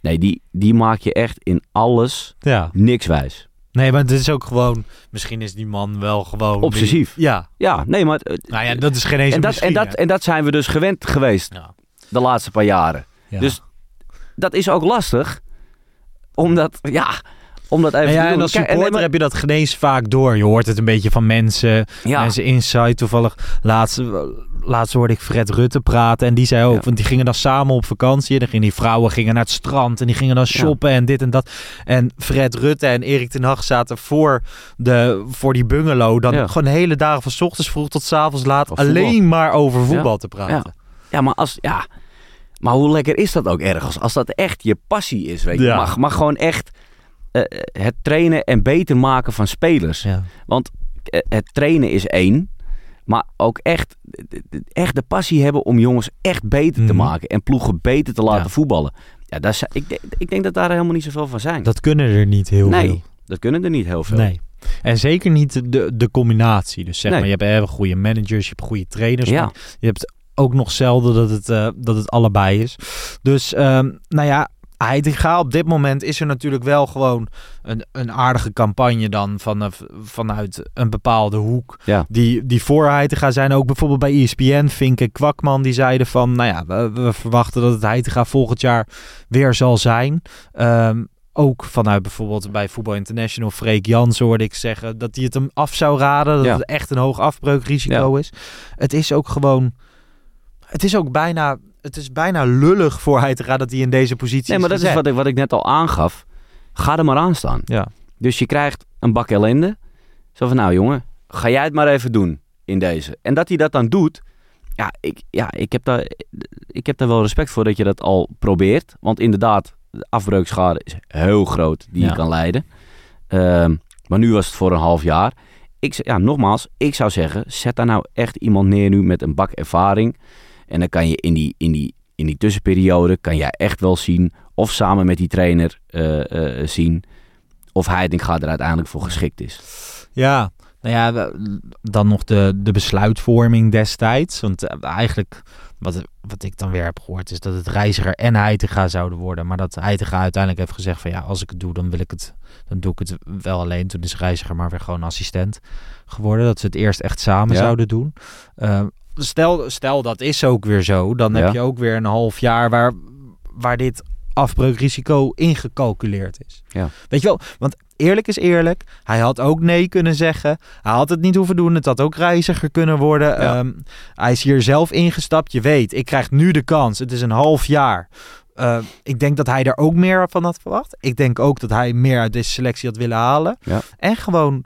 Nee, die, die maak je echt in alles ja. niks wijs. Nee, maar het is ook gewoon... Misschien is die man wel gewoon... Obsessief. Ja. Ja, nee, maar... Nou ja, dat is geen eens en, dat, en, dat, en dat zijn we dus gewend geweest Ja. de laatste paar jaren. Ja. Dus dat is ook lastig. Omdat, ja, omdat even En te ja, en als Kijk, supporter maar- heb je dat geen eens vaak door. Je hoort het een beetje van mensen. ja, Mensen insight. Toevallig laatst, laatst hoorde ik Fred Rutte praten. En die zei ook, want die gingen dan samen op vakantie. En dan gingen die vrouwen gingen naar het strand. En die gingen dan shoppen en dit en dat. En Fred Rutte en Erik ten Hag zaten voor, de, voor die bungalow. Dan gewoon hele dagen van ochtends vroeg tot 's avonds laat. Voetbal. Alleen maar over voetbal te praten. Ja. maar als, ja, maar hoe lekker is dat ook ergens? Als dat echt je passie is, weet je. Ja. Maar, maar gewoon echt eh, het trainen en beter maken van spelers. Ja. Want eh, het trainen is één. Maar ook echt, echt de passie hebben om jongens echt beter te Mhm. maken. En ploegen beter te laten Ja. voetballen. Ja, dat is, ik, denk- ik denk dat daar helemaal niet zoveel van zijn. Dat kunnen er niet heel nee, veel. dat kunnen er niet heel veel. Nee. En zeker niet de, de combinatie. Dus zeg Nee. maar, je hebt eh, goede managers, je hebt goede trainers. Ja. Je hebt ook nog zelden dat het, eh, dat het allebei is. Dus, ehm, nou ja, Heitinga op dit moment is er natuurlijk wel gewoon een, een aardige campagne dan van, vanuit een bepaalde hoek. Ja. Die, die voor Heitinga zijn ook bijvoorbeeld bij ESPN, Fink en Kwakman, die zeiden van, nou ja, we, we verwachten dat het Heitinga volgend jaar weer zal zijn. Ehm, ook vanuit bijvoorbeeld bij Voetbal International, Freek Jans hoorde ik zeggen dat hij het hem af zou raden. Dat Ja. het echt een hoog afbreukrisico is. Het is ook gewoon, het is ook bijna, het is bijna lullig voor Heitinga dat hij in deze positie Nee, maar dat is wat ik, wat ik net al aangaf. Ga er maar aan staan. Ja. Dus je krijgt een bak ellende. Zo van, nou jongen, ga jij het maar even doen in deze. En dat hij dat dan doet, ja, ik, ja ik, heb daar, ik heb daar wel respect voor dat je dat al probeert. Want inderdaad, de afbreukschade is heel groot die Ja. je kan leiden. Ehm, maar nu was het voor een half jaar. Ik, ja, nogmaals, ik zou zeggen, zet daar nou echt iemand neer nu met een bak ervaring. En dan kan je in die, in die, in die tussenperiode, kan jij echt wel zien, of samen met die trainer eh, eh, zien, of Heitinga er uiteindelijk voor geschikt is. Ja, nou ja, dan nog de, de besluitvorming destijds. Want eh, eigenlijk, wat, wat ik dan weer heb gehoord, is dat het Reiziger en Heitinga zouden worden. Maar dat Heitinga uiteindelijk heeft gezegd van ja, als ik het doe, dan wil ik het, dan doe ik het wel alleen. Toen is Reiziger maar weer gewoon assistent geworden. Dat ze het eerst echt samen Ja. zouden doen. Stel, stel dat is ook weer zo, dan Ja. heb je ook weer een half jaar waar, waar dit afbreukrisico ingecalculeerd is. Ja. Weet je wel, want eerlijk is eerlijk, hij had ook nee kunnen zeggen. Hij had het niet hoeven doen, het had ook reiziger kunnen worden. Ja. Ehm, hij is hier zelf ingestapt. Je weet, ik krijg nu de kans. Het is een half jaar. Eh, ik denk dat hij er ook meer van had verwacht. Ik denk ook dat hij meer uit deze selectie had willen halen. Ja. En gewoon,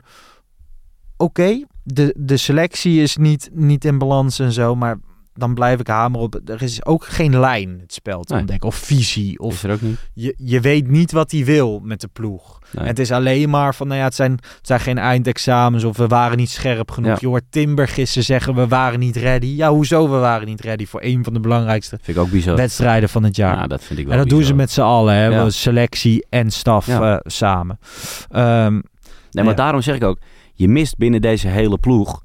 oké, de, de selectie is niet, niet in balans en zo, maar dan blijf ik hameren op. Er is ook geen lijn het spel te Nee. ontdekken. Of visie. Of Is er ook niet? je, je weet niet wat hij wil met de ploeg. Nee. Het is alleen maar van, nou ja, het zijn, het zijn geen eindexamens of we waren niet scherp genoeg. Ja. Je hoort Timber gisteren zeggen, we waren niet ready. Ja, hoezo we waren niet ready voor een van de belangrijkste Vind ik ook bizar. wedstrijden van het jaar. Ja, dat vind ik wel en dat doen ze met z'n allen, hè? Ja. selectie en staf eh, samen. Ehm, Nee, maar daarom zeg ik ook, je mist binnen deze hele ploeg,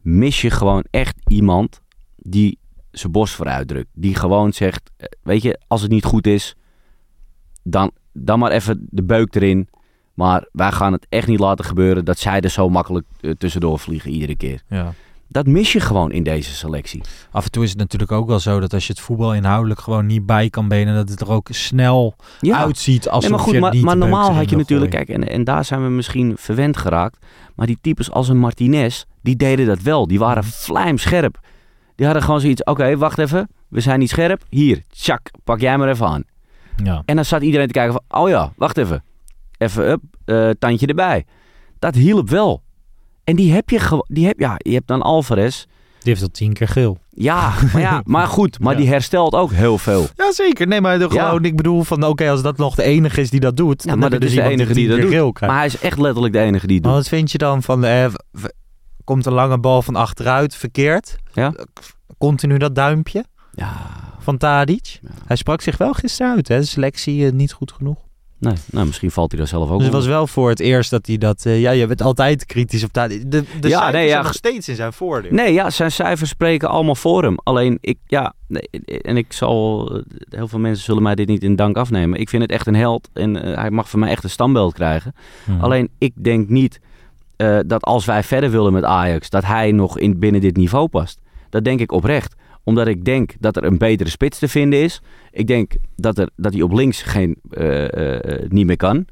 mis je gewoon echt iemand die zijn borst vooruit drukt. Die gewoon zegt, eh, weet je, als het niet goed is, dan, dan maar even de beuk erin. Maar wij gaan het echt niet laten gebeuren dat zij er zo makkelijk eh, tussendoor vliegen iedere keer. ja. Dat mis je gewoon in deze selectie. Af en toe is het natuurlijk ook wel zo dat als je het voetbal inhoudelijk gewoon niet bij kan benen, dat het er ook snel Ja, uitziet als Nee, maar goed, je maar, niet maar normaal had je natuurlijk, kijk, en, en daar zijn we misschien verwend geraakt. Maar die types als een Martinez, die deden dat wel. Die waren vlijmscherp. Die hadden gewoon zoiets, oké, wacht even, we zijn niet scherp. Hier, tjak, pak jij maar even aan. Ja. En dan zat iedereen te kijken van, oh ja, wacht even. Even up, eh, tandje erbij. Dat hielp wel. En die heb je gewoon, die heb, ja, je hebt dan Alvarez. Die heeft al tien keer geel. Ja, maar, ja, [LAUGHS] maar goed, maar Ja. die herstelt ook heel veel. Ja, zeker. Nee, maar Ja. gewoon, ik bedoel van, oké, als dat nog de enige is die dat doet, Ja, dan maar dat dus is de iemand enige die tien dat doet. geel krijgt. Maar hij is echt letterlijk de enige die het Maar doet. wat vind je dan van, eh, komt een lange bal van achteruit verkeerd? Ja. Continu dat duimpje Ja, van Tadic. Ja. Hij sprak zich wel gisteren uit, hè. De selectie eh, niet goed genoeg. Nee, nou, misschien valt hij er zelf ook Dus het was wel voor het eerst dat hij dat... eh, ja, je bent altijd kritisch op. De, de Ja, cijfers nee, ja, zijn nog steeds in zijn voordeel. Nee, ja, zijn cijfers spreken allemaal voor hem. Alleen, ik, ja, nee, en ik zal, eh, heel veel mensen zullen mij dit niet in dank afnemen. Ik vind het echt een held en eh, hij mag van mij echt een standbeeld krijgen. Hmm. Alleen, ik denk niet eh, dat als wij verder willen met Ajax, dat hij nog in, binnen dit niveau past. Dat denk ik oprecht. Omdat ik denk dat er een betere spits te vinden is. Ik denk dat, er, dat hij op links geen, eh, eh, niet meer kan.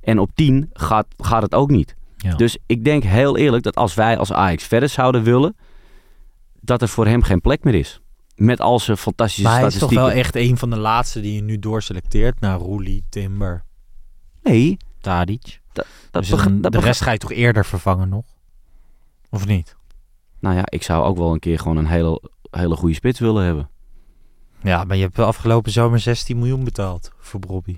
En op 10 gaat, gaat het ook niet. Ja. Dus ik denk heel eerlijk dat als wij als Ajax verder zouden willen, dat er voor hem geen plek meer is. Met al zijn fantastische maar hij is toch statistieken. wel echt een van de laatste die je nu doorselecteert naar Roelie, Timber, Nee, Tadic. dat, Dus dat de rest ga je toch eerder vervangen nog? Of niet? Nou ja, ik zou ook wel een keer gewoon een hele, hele goede spits willen hebben. Ja, maar je hebt de afgelopen zomer 16 miljoen betaald voor Bobby.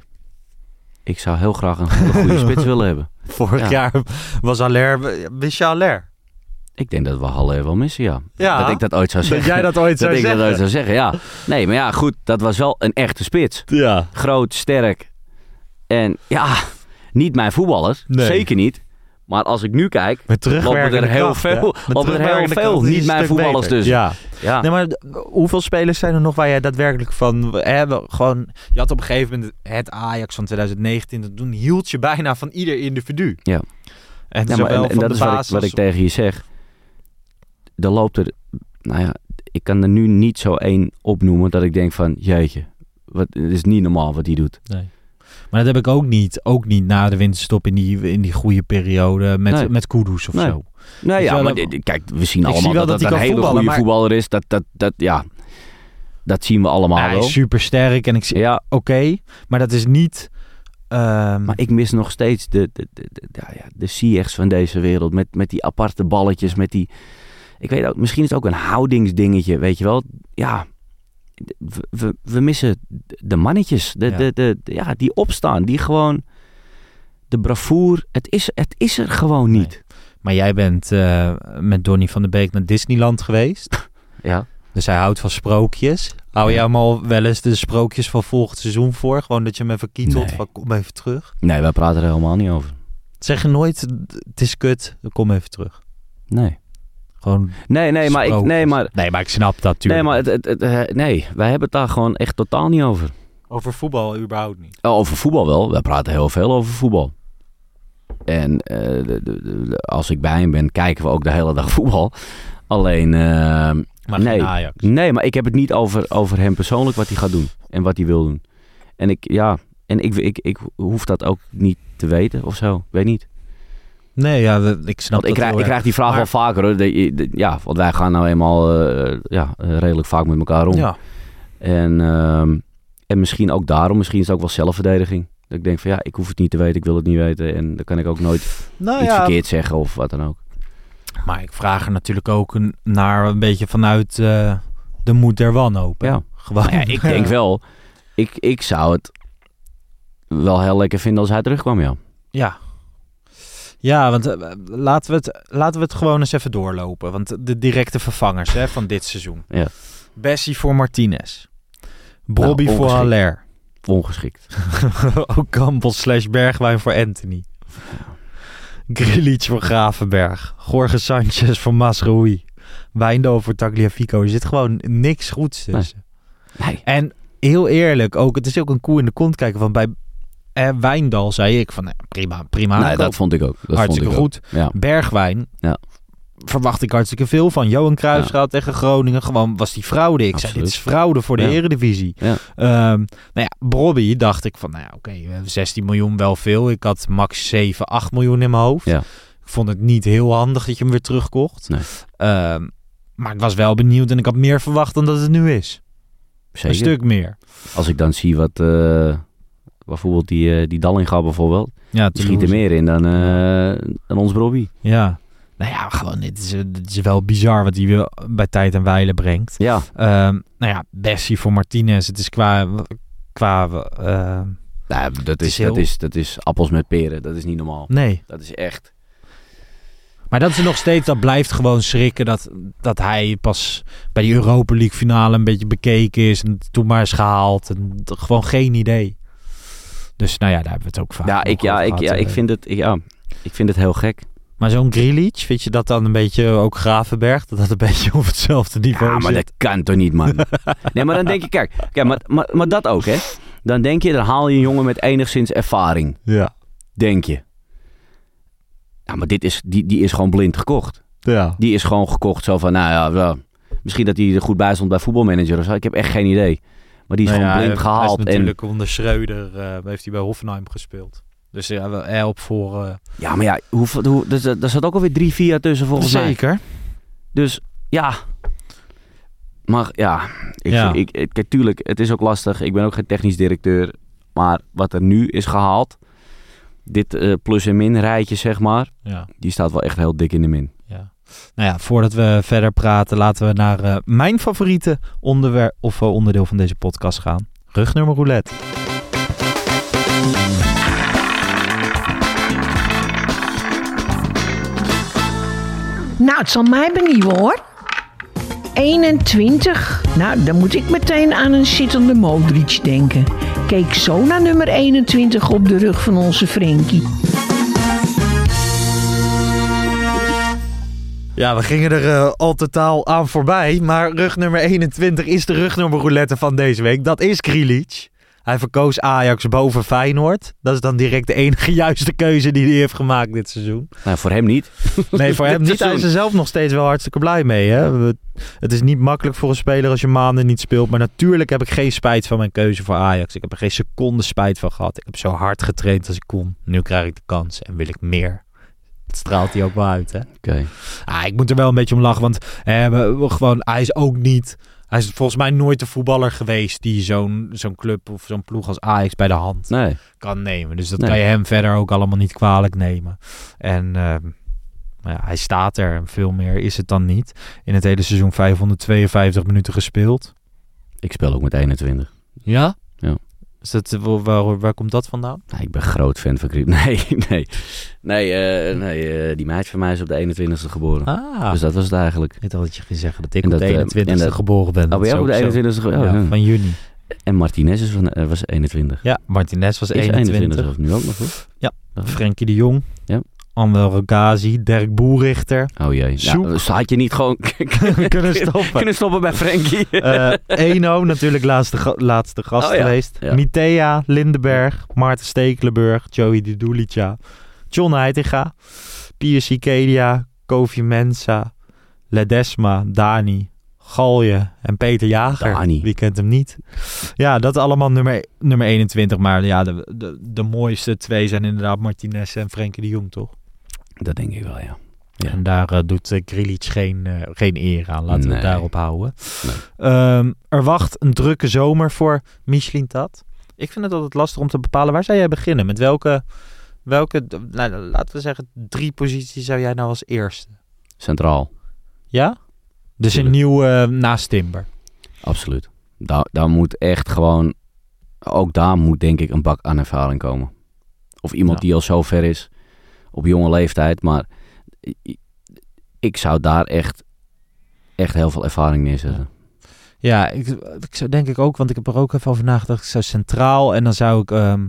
Ik zou heel graag een hele goede spits willen hebben. [LAUGHS] Vorig Ja. jaar was Aller, wist je Aller? Ik denk dat we Halle wel missen, ja. Ja, Dat ik dat ooit zou dat zeggen. jij dat ooit [LAUGHS] zou dat ik zeggen. dat ooit zou zeggen, ja. Nee, maar ja, goed, dat was wel een echte spits. Ja. Groot, sterk. En ja, niet mijn voetballer. Nee. Zeker niet. Maar als ik nu kijk, Met lopen er heel kracht, veel, lopen er heel veel niet mijn voetballers beter. dus. Ja. Ja. Nee, maar hoeveel spelers zijn er nog waar jij daadwerkelijk van... Hè, gewoon, je had op een gegeven moment het Ajax van 2019. en Toen hield je bijna van ieder individu. Ja. En, Ja, maar, zowel en, dat de is wat ik, basis wat ik tegen je zeg. Er loopt er, nou ja, ik kan er nu niet zo één opnoemen dat ik denk van, jeetje, wat, het is niet normaal wat hij doet. Nee. Maar dat heb ik ook niet. Ook niet na de winterstop in die, in die goede periode met, Nee. met Kudus of Nee. zo. Nou ja, maar kijk, we zien allemaal dat dat een hele goede maar- voetballer is. Dat, dat, dat, ja, dat zien we allemaal hij wel. is super sterk en ik zie... Ja, Oké, maar dat is niet... ehm, maar ik mis nog steeds de, de, de, de, ja, ja, de Ziyechs van deze wereld. Met, met die aparte balletjes, met die... Ik weet ook, misschien is het ook een houdingsdingetje, weet je wel. Ja, we, missen de mannetjes. De, Ja. De, de, de- ja, die opstaan, die gewoon... De bravoer, het is, het is er gewoon niet. Maar jij bent eh, met Donny van der Beek naar Disneyland geweest. [LAUGHS] Ja. Dus hij houdt van sprookjes. Hou Ja. jij hem al wel eens de sprookjes van volgend seizoen voor? Gewoon dat je hem even kietelt Nee. van kom even terug. Nee, wij praten er helemaal niet over. Zeg je nooit, het is kut, kom even terug. Nee. Gewoon Nee, nee, maar ik, nee, maar, Nee, maar ik snap dat nee, natuurlijk. maar het, het, het, eh, nee, wij hebben het daar gewoon echt totaal niet over. Over voetbal überhaupt niet. Oh, Over voetbal wel. We praten heel veel over voetbal. En eh, de- de- de- als ik bij hem ben, kijken we ook de hele dag [LAUGHS] voetbal. Alleen, eh, Maar Nee. geen Ajax. nee, maar ik heb het niet over, over hem persoonlijk wat hij gaat doen. En wat hij wil doen. En ik, ja, en ik, ik, ik hoef dat ook niet te weten of zo. Weet niet. Nee, ja, we- ik snap Want ik, dat krijg, ik krijg die vraag Maar- wel vaker hoor. De- de- ja, want wij gaan nou eenmaal eh, ja, redelijk vaak met elkaar om. Ja. En, ehm, en misschien ook daarom, misschien is het ook wel zelfverdediging. Dat ik denk van ja, ik hoef het niet te weten, ik wil het niet weten. En dan kan ik ook nooit Nou iets ja, verkeerd zeggen of wat dan ook. maar ik vraag er natuurlijk ook een- naar een beetje vanuit eh, de moed der wanhoop. Ja. Gewoon. Ja, ik denk [LAUGHS] wel, ik, ik zou het wel heel lekker vinden als hij terugkwam, ja. Ja. Ja, want eh, laten, we het, laten we het gewoon eens even doorlopen. Want de directe vervangers hè, van dit seizoen. Ja. Bessie voor Martinez. Bobby Nou, voor. Haller. Ongeschikt. [LAUGHS] Ook Campbell slash Bergwijn voor Anthony. Grilich voor Gravenberg. Jorge Sanchez voor Masroui. Wijndal voor Tagliafico. Er zit gewoon niks goeds tussen. Nee. En heel eerlijk, ook, het is ook een koe in de kont kijken. Van bij eh, Wijndal zei ik van nou, prima, prima. nee, dat vond ik ook. Dat Hartstikke vond ik goed. Ook. Ja. Bergwijn. Ja. verwacht ik hartstikke veel van. Johan Cruijff Ja. gaat tegen Groningen. Gewoon was die fraude. Ik zei, dit is fraude voor de eredivisie. Ehm, nou ja, Bobby dacht ik van, nou ja, oké, we hebben 16 miljoen wel veel. Ik had max 7, 8 miljoen in mijn hoofd. Ja. Ik vond het niet heel handig dat je hem weer terugkocht. Nee. Ehm, maar ik was wel benieuwd en ik had meer verwacht dan dat het nu is. Zeker. Een stuk meer. Als ik dan zie wat, eh, bijvoorbeeld die, eh die Dallinga bijvoorbeeld, Ja, die schiet er meer in dan, eh, dan ons Bobby. Ja. Nou ja, gewoon, dit is, dit is wel bizar wat hij bij tijd en wijle brengt. Ja, Ehm, nou ja, Bessie voor Martinez. Het is qua... qua eh, nou, dat, is is, heel- dat, is, dat is appels met peren. Dat is niet normaal. nee. Dat is echt... Maar dat is nog steeds, dat blijft gewoon schrikken dat, dat hij pas bij die Europa League finale een beetje bekeken is en toen maar is gehaald. En gewoon geen idee. Dus nou ja, daar hebben we het ook vaak Ja, ik, ja, over ik, gehad, ja, eh. ik, vind het, ja, ik vind het heel gek. Maar zo'n Grealish, vind je dat dan een beetje ook Gravenberg? Dat dat een [LAUGHS] beetje op hetzelfde niveau Ja, maar zit? dat kan toch niet, man? [LAUGHS] nee, maar dan denk je, kijk, kijk maar, maar, maar dat ook, hè? Dan denk je, dan haal je een jongen met enigszins ervaring. Ja. Denk je. Ja, maar dit is, die, die is gewoon blind gekocht. Ja. Die is gewoon gekocht zo van, nou ja, wel, misschien dat hij er goed bij stond bij voetbalmanager of zo. Ik heb echt geen idee. Maar die is Nou gewoon ja, blind gehaald. Hij is En, natuurlijk onder Schreuder eh, heeft hij bij Hoffenheim gespeeld. Dus ja, wel help voor... eh, ja, maar ja, hoe, hoe, er, er zat ook alweer drie, vier jaar tussen volgens mij. Zeker. Dus ja. Maar ja, ik, Ja. Ik, ik, kijk, tuurlijk, het is ook lastig. Ik ben ook geen technisch directeur. Maar wat er nu is gehaald, dit eh, plus en min rijtje zeg maar, Ja. die staat wel echt heel dik in de min. Nou ja, voordat we verder praten, laten we naar eh, mijn favoriete onderwerp of eh, onderdeel van deze podcast gaan. Rugnummer roulette. Nou, het zal mij benieuwen hoor. 21. Nou, dan moet ik meteen aan een zittende Modric denken. Keek zo naar nummer 21 op de rug van onze Frenkie. Ja, we gingen er eh, al totaal aan voorbij. Maar rugnummer 21 is de rugnummer roulette van deze week. Dat is Grealish. Hij verkoos Ajax boven Feyenoord. Dat is dan direct de enige [LAUGHS] juiste keuze die hij heeft gemaakt dit seizoen. Nou, voor hem niet. [LAUGHS] Nee, voor hem [LAUGHS] niet. Hij is er zelf nog steeds wel hartstikke blij mee. Hè? We- Het is niet makkelijk voor een speler als je maanden niet speelt. Maar natuurlijk heb ik geen spijt van mijn keuze voor Ajax. Ik heb er geen seconde spijt van gehad. Ik heb zo hard getraind als ik kon. Nu krijg ik de kans en wil ik meer. Dat straalt hij ook wel uit, hè? Oké. Ah, ik moet er wel een beetje om lachen, want hè, we, we gewoon, hij is ook niet... Hij is volgens mij nooit de voetballer geweest die zo'n zo'n club of zo'n ploeg als Ajax bij de hand Nee. kan nemen. Dus dat Nee. kan je hem verder ook allemaal niet kwalijk nemen. En ehm, maar ja, hij staat er en veel meer is het dan niet. In het hele seizoen 552 minuten gespeeld. Ik speel ook met 21. Ja? Is dat, eh, waar, waar, komt dat vandaan? Nou, ik ben groot fan van Griep. [LAUGHS] Nee, nee. Nee, eh, nee eh, die meid van mij is op de 21ste geboren. Ah, Dus dat was het eigenlijk. ik dacht dat je ging zeggen dat ik En op dat, de eh, 21ste en dat- geboren ben. Oh, jij op de ook zo. 21ste geboren? Ja, van juni. En Martinez is van, eh, was 21. Ja, Martinez was Is 21. of nu ook nog goed? Ja. Frenkie de Jong. Ja. Anwel Rogazi. Dirk Boerichter. Oh jee. Nou, had je niet gewoon [LAUGHS] Kunnen [LAUGHS] stoppen. kunnen stoppen bij Frenkie? [LAUGHS] Eh, Eno, natuurlijk laatste, laatste gast Oh ja, geweest. ja. Mitea, Lindenberg, Maarten Stekelenburg, Joey de Dulica, John Heitinga, Piers Kedia, Kofi Mensa, Ledesma, Dani, Galje en Peter Jager. Dani. Wie kent hem niet? Ja, dat allemaal nummer, nummer 21. Maar ja, de, de, de mooiste twee zijn inderdaad Martinez en Frenkie de Jong, toch? Dat denk ik wel, ja. Ja. En daar eh, doet uh, Grilic geen, eh, geen eer aan. Laten we het daarop houden. Nee. Ehm, er wacht een drukke zomer voor Michelin Tat. Ik vind het altijd lastig om te bepalen. Waar zou jij beginnen? Met welke, welke nou, laten we zeggen, drie posities zou jij nou als eerste? Centraal, Ja? Dus een nieuw naast Timber. absoluut. Daar, daar moet echt gewoon... Ook daar moet denk ik een bak aan ervaring komen. Of iemand Ja. die al zo ver is op jonge leeftijd. Maar ik zou daar echt, echt heel veel ervaring neerzetten. Ja, ik, ik zou denk ik ook, want ik heb er ook even over nagedacht. Ik zou centraal en dan zou ik ehm,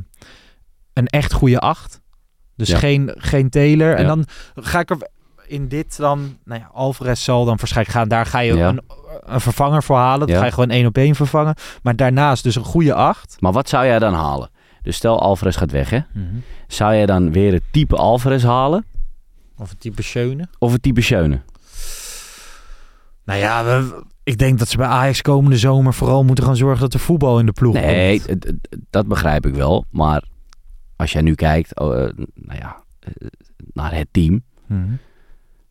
een echt goede acht. Dus Ja. geen, geen Taylor. En dan ga ik er in dit dan, nou ja, Alvarez zal dan waarschijnlijk gaan. Daar ga je Ja. een, een vervanger voor halen. Ja. ga je gewoon één op één vervangen. Maar daarnaast dus een goede acht. Maar wat zou jij dan halen? Dus stel Alvarez gaat weg, hè? Zou jij dan weer het type Alvarez halen? Of een type Schöne. Of het type Schöne? Nou ja, we- ik denk dat ze bij Ajax komende zomer vooral moeten gaan zorgen dat er voetbal in de ploeg Nee, komt. d- dat begrijp ik wel. Maar als jij nu kijkt oh, eh, nou ja, eh, naar het team, Mhm.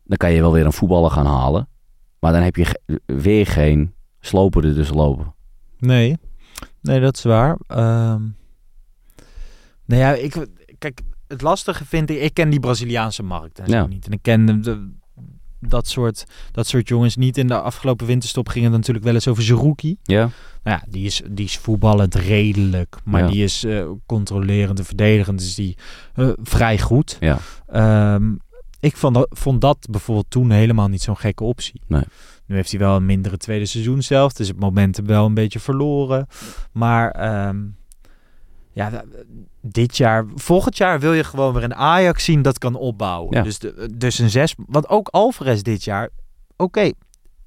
dan kan je wel weer een voetballer gaan halen. Maar dan heb je ge- weer geen sloper er dus lopen. Nee, nee, dat is waar. Ehm nou ja, ik, kijk, het lastige vind ik, ik ken die Braziliaanse markt en zo Ja. niet. En ik ken de, de- dat, soort, dat soort jongens niet. In de afgelopen winterstop ging het natuurlijk wel eens over Zerouki. Ja, Nou ja, die is, die is voetballend redelijk, maar Ja. die is eh, controlerend en verdedigend, is die eh, vrij goed. ja. Ehm, ik vond dat, vond dat bijvoorbeeld toen helemaal niet zo'n gekke optie. Nee. Nu heeft hij wel een mindere tweede seizoen zelf. Dus het momentum wel een beetje verloren. Maar ehm, ja, da- dit jaar, volgend jaar wil je gewoon weer een Ajax zien dat kan opbouwen. Ja. Dus, de, dus een zes. Want ook Alvarez dit jaar, oké,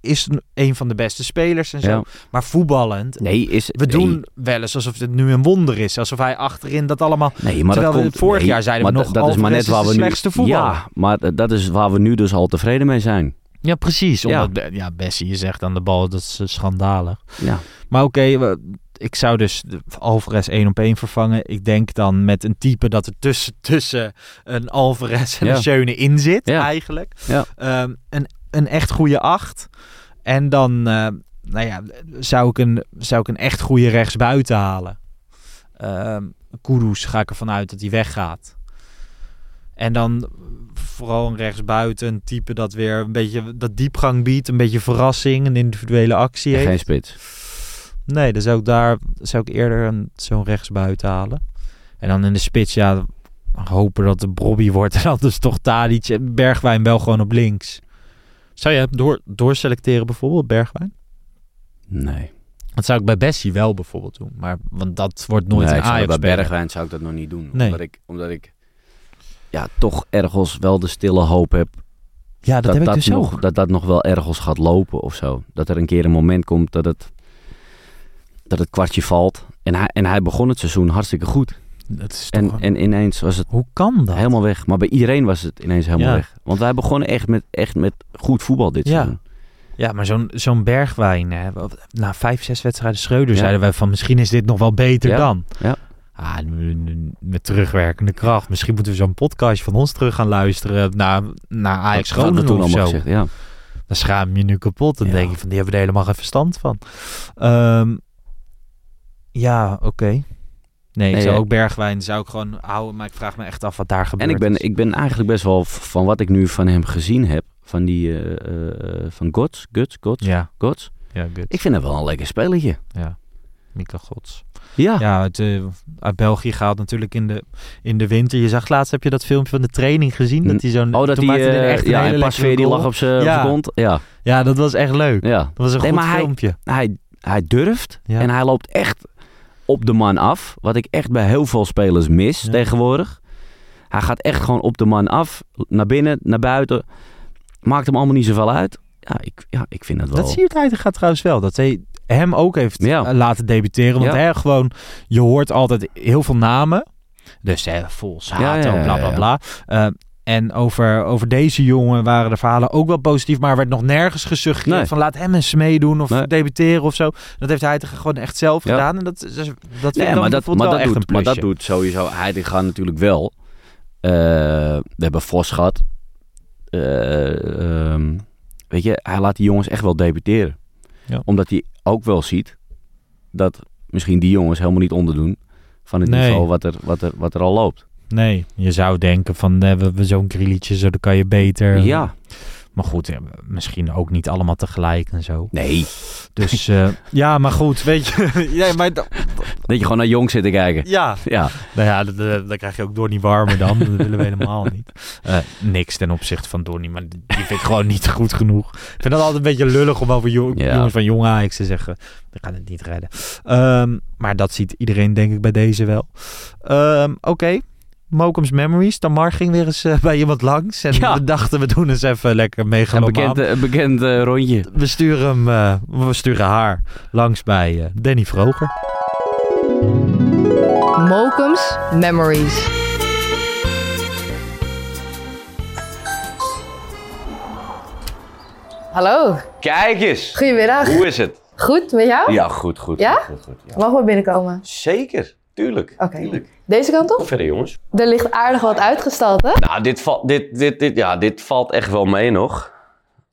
is een, van de beste spelers en zo. ja. Maar voetballend. Nee, is, We nee, doen wel eens alsof het nu een wonder is. Alsof hij achterin dat allemaal... Nee, maar Terwijl dat we komt, vorig nee, jaar zeiden we nog, dat is maar net waar is we de nu. slechtste voetballer. Ja, maar dat is waar we nu dus al tevreden mee zijn. Ja, precies. Ja. Omdat, ja, Bessie is echt aan de bal. Dat is eh, schandalig. Ja, Maar oké, we- ik zou dus de Alvarez één op één vervangen. Ik denk dan met een type dat er tussen, tussen een Alvarez en Ja. een Schöne in zit, Ja. eigenlijk. Ja. Ehm, een, een echt goede acht. En dan, eh, nou ja, zou ik een, zou ik een echt goede rechtsbuiten halen. Ehm Kudus ga ik ervan uit dat hij weggaat. En dan vooral een rechtsbuiten, een type dat weer een beetje dat diepgang biedt, een beetje verrassing, een individuele actie heeft. geen spits. Nee, dan zou ik daar zou ik eerder een, zo'n rechtsbuiten halen. En dan in de spits, ja, hopen dat het Bobby wordt. [LAUGHS] En anders toch Tadic en Bergwijn wel gewoon op links. Zou je hem door, doorselecteren bijvoorbeeld, Bergwijn? Nee. Dat zou ik bij Bessie wel bijvoorbeeld doen. Maar, want dat wordt nooit nee, een Ajax bij. Bergwijn zou ik dat nog niet doen. Nee. Omdat ik, omdat ik ja, toch ergens wel de stille hoop heb Ja, dat, dat heb ik dus nog, ook. dat dat nog wel ergens gaat lopen of zo. Dat er een keer een moment komt dat het, dat het kwartje valt. En hij, en hij begon het seizoen hartstikke goed. Dat is toch En, een- en ineens was het Hoe kan dat? helemaal weg. Maar bij iedereen was het ineens helemaal Ja. weg. Want wij begonnen echt met, echt met goed voetbal dit seizoen. Ja, maar zo'n zo'n Bergwijn, hè, na vijf, zes wedstrijden Schreuder, Ja. zeiden wij van misschien is dit nog wel beter Ja. dan. Ja. Ah, nu- nu- met terugwerkende kracht. Misschien moeten we zo'n podcast van ons terug gaan luisteren naar, naar Ajax Groningen of zo. gezegd. Ja. Dan schaam je nu kapot. Dan Ja. denk je van, die hebben er helemaal geen verstand van. Ehm, ja, oké. Nee, ik zou ook Bergwijn zou ik gewoon houden, maar ik vraag me echt af wat daar gebeurt. En ik ben, ik ben eigenlijk best wel van wat ik nu van hem gezien heb. Van die, eh, eh, van Gods, Guts, Gods, Ja, Gods. ja, goed. Ik vind hem wel een lekker spelletje. Ja, Mika Gods. Ja. Ja, eh, uit België gehaald natuurlijk in de, in de winter. Je zag laatst, heb je dat filmpje van de training gezien? Dat hij zo'n, Oh, dat hij, hij echt een ja, en Pasveer die lag op zijn Ja. kont. Ja, Ja, dat was echt leuk. ja. Dat was een Nee, goed maar hij- filmpje. Hij, hij durft Ja. en hij loopt echt op de man af. Wat ik echt bij heel veel spelers mis Ja. tegenwoordig. Hij gaat echt gewoon op de man af. Naar binnen, naar buiten. Maakt hem allemaal niet zoveel uit. Ja, ik, ja, ik vind het wel. Dat zie je gaat trouwens wel. Dat hij hem ook heeft Ja. eh, laten debuteren. Want Ja. hè, gewoon, je hoort altijd heel veel namen. Dus hè, vol Sato, Ja, bla bla bla. Eh, en over, over deze jongen waren de verhalen ook wel positief. Maar er werd nog nergens gesuggereerd Nee. van laat hem eens meedoen of Nee. debuteren of zo. Dat heeft hij gewoon echt zelf Ja. gedaan. En dat, dat, dat Nee, maar dat, maar, wel dat echt doet, een maar dat doet sowieso Heitinga natuurlijk wel. Eh, we hebben Vos gehad. Eh, ehm, weet je, hij laat die jongens echt wel debuteren. Ja. Omdat hij ook wel ziet dat misschien die jongens helemaal niet onderdoen van het niveau wat er, wat, er, wat er al loopt. Nee, je zou denken van eh, we, zo'n grilletje, zo dan kan je beter. Ja, Maar goed, ja, misschien ook niet allemaal tegelijk en zo. nee. Dus eh, [LAUGHS] ja, maar goed, weet je. [LAUGHS] ja, maar, Dat je gewoon naar jong zit te kijken. ja, Ja, nou ja, dat- krijg je ook Donny warmer dan. Dat willen we helemaal niet. [LAUGHS] Eh, niks ten opzichte van Donny, maar die vind ik gewoon niet goed genoeg. Ik vind dat altijd een beetje lullig om over jong- Ja. jongens van jong Ajax te zeggen. We gaan het niet redden. Ehm, maar dat ziet iedereen denk ik bij deze wel. Ehm, Oké. Mokum's Memories. Tamar ging weer eens eh, [LAUGHS] bij iemand langs. En Ja. we dachten, we doen eens even lekker een bekend, een bekend eh, rondje. We sturen, hem, eh, we sturen haar langs bij eh, Danny Vroger. Mokum's Memories. Hallo. Kijk eens. Goedemiddag. Hoe is het? Goed, met jou? Ja, goed, goed. Ja? Goed, goed, goed, ja. Mogen we binnenkomen? Zeker, tuurlijk. Tuurlijk. Deze kant op? Verder jongens. Er ligt aardig wat uitgestald, hè? Nou, dit, valt dit, dit, dit, ja, dit valt echt wel mee nog.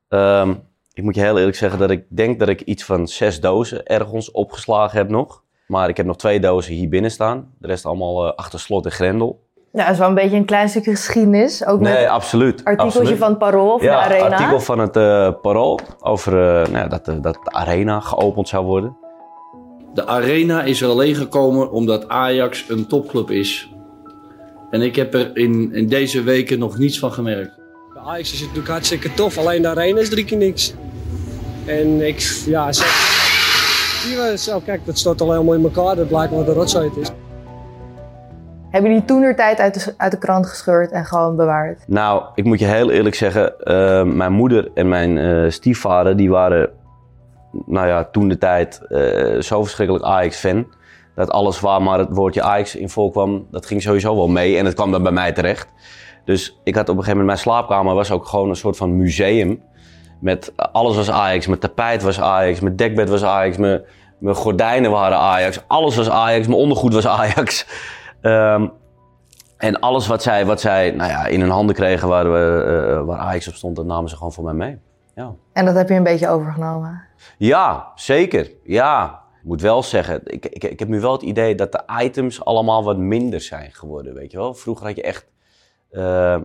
Ehm, ik moet je heel eerlijk zeggen dat ik denk dat ik iets van zes dozen ergens opgeslagen heb nog. Maar ik heb nog twee dozen hier binnen staan. De rest allemaal eh, achter slot en grendel. Ja, dat is wel een beetje een klein stukje geschiedenis. Ook met Nee, absoluut. artikeltje absoluut. van het Parool of ja, de Arena. artikel van het eh, Parool over eh, nou ja, dat, dat de Arena geopend zou worden. De arena is er alleen gekomen omdat Ajax een topclub is. En ik heb er in, in deze weken nog niets van gemerkt. Bij Ajax is het natuurlijk hartstikke tof, alleen de arena is drie keer niks. En ik, ja, zo, hier, zo, kijk, dat stort al helemaal in elkaar, dat blijkt wat een rotzooi het is. Hebben die toen tijd uit de, uit de krant gescheurd en gewoon bewaard? Nou, ik moet je heel eerlijk zeggen, eh, mijn moeder en mijn eh, stiefvader, die waren, nou ja, toen de tijd eh, zo verschrikkelijk Ajax-fan. Dat alles waar maar het woordje Ajax in voorkwam, dat ging sowieso wel mee. En het kwam dan bij mij terecht. Dus ik had op een gegeven moment, mijn slaapkamer was ook gewoon een soort van museum. Met alles was Ajax, mijn tapijt was Ajax, mijn dekbed was Ajax, mijn, mijn gordijnen waren Ajax. Alles was Ajax, mijn ondergoed was Ajax. [LAUGHS] Ehm, en alles wat zij, wat zij nou ja, in hun handen kregen waar, eh, waar Ajax op stond, dat namen ze gewoon voor mij mee. Ja, En dat heb je een beetje overgenomen. ja zeker. Ja, ik moet wel zeggen, ik, ik, ik heb nu wel het idee dat de items allemaal wat minder zijn geworden, weet je wel. Vroeger had je echt, eh,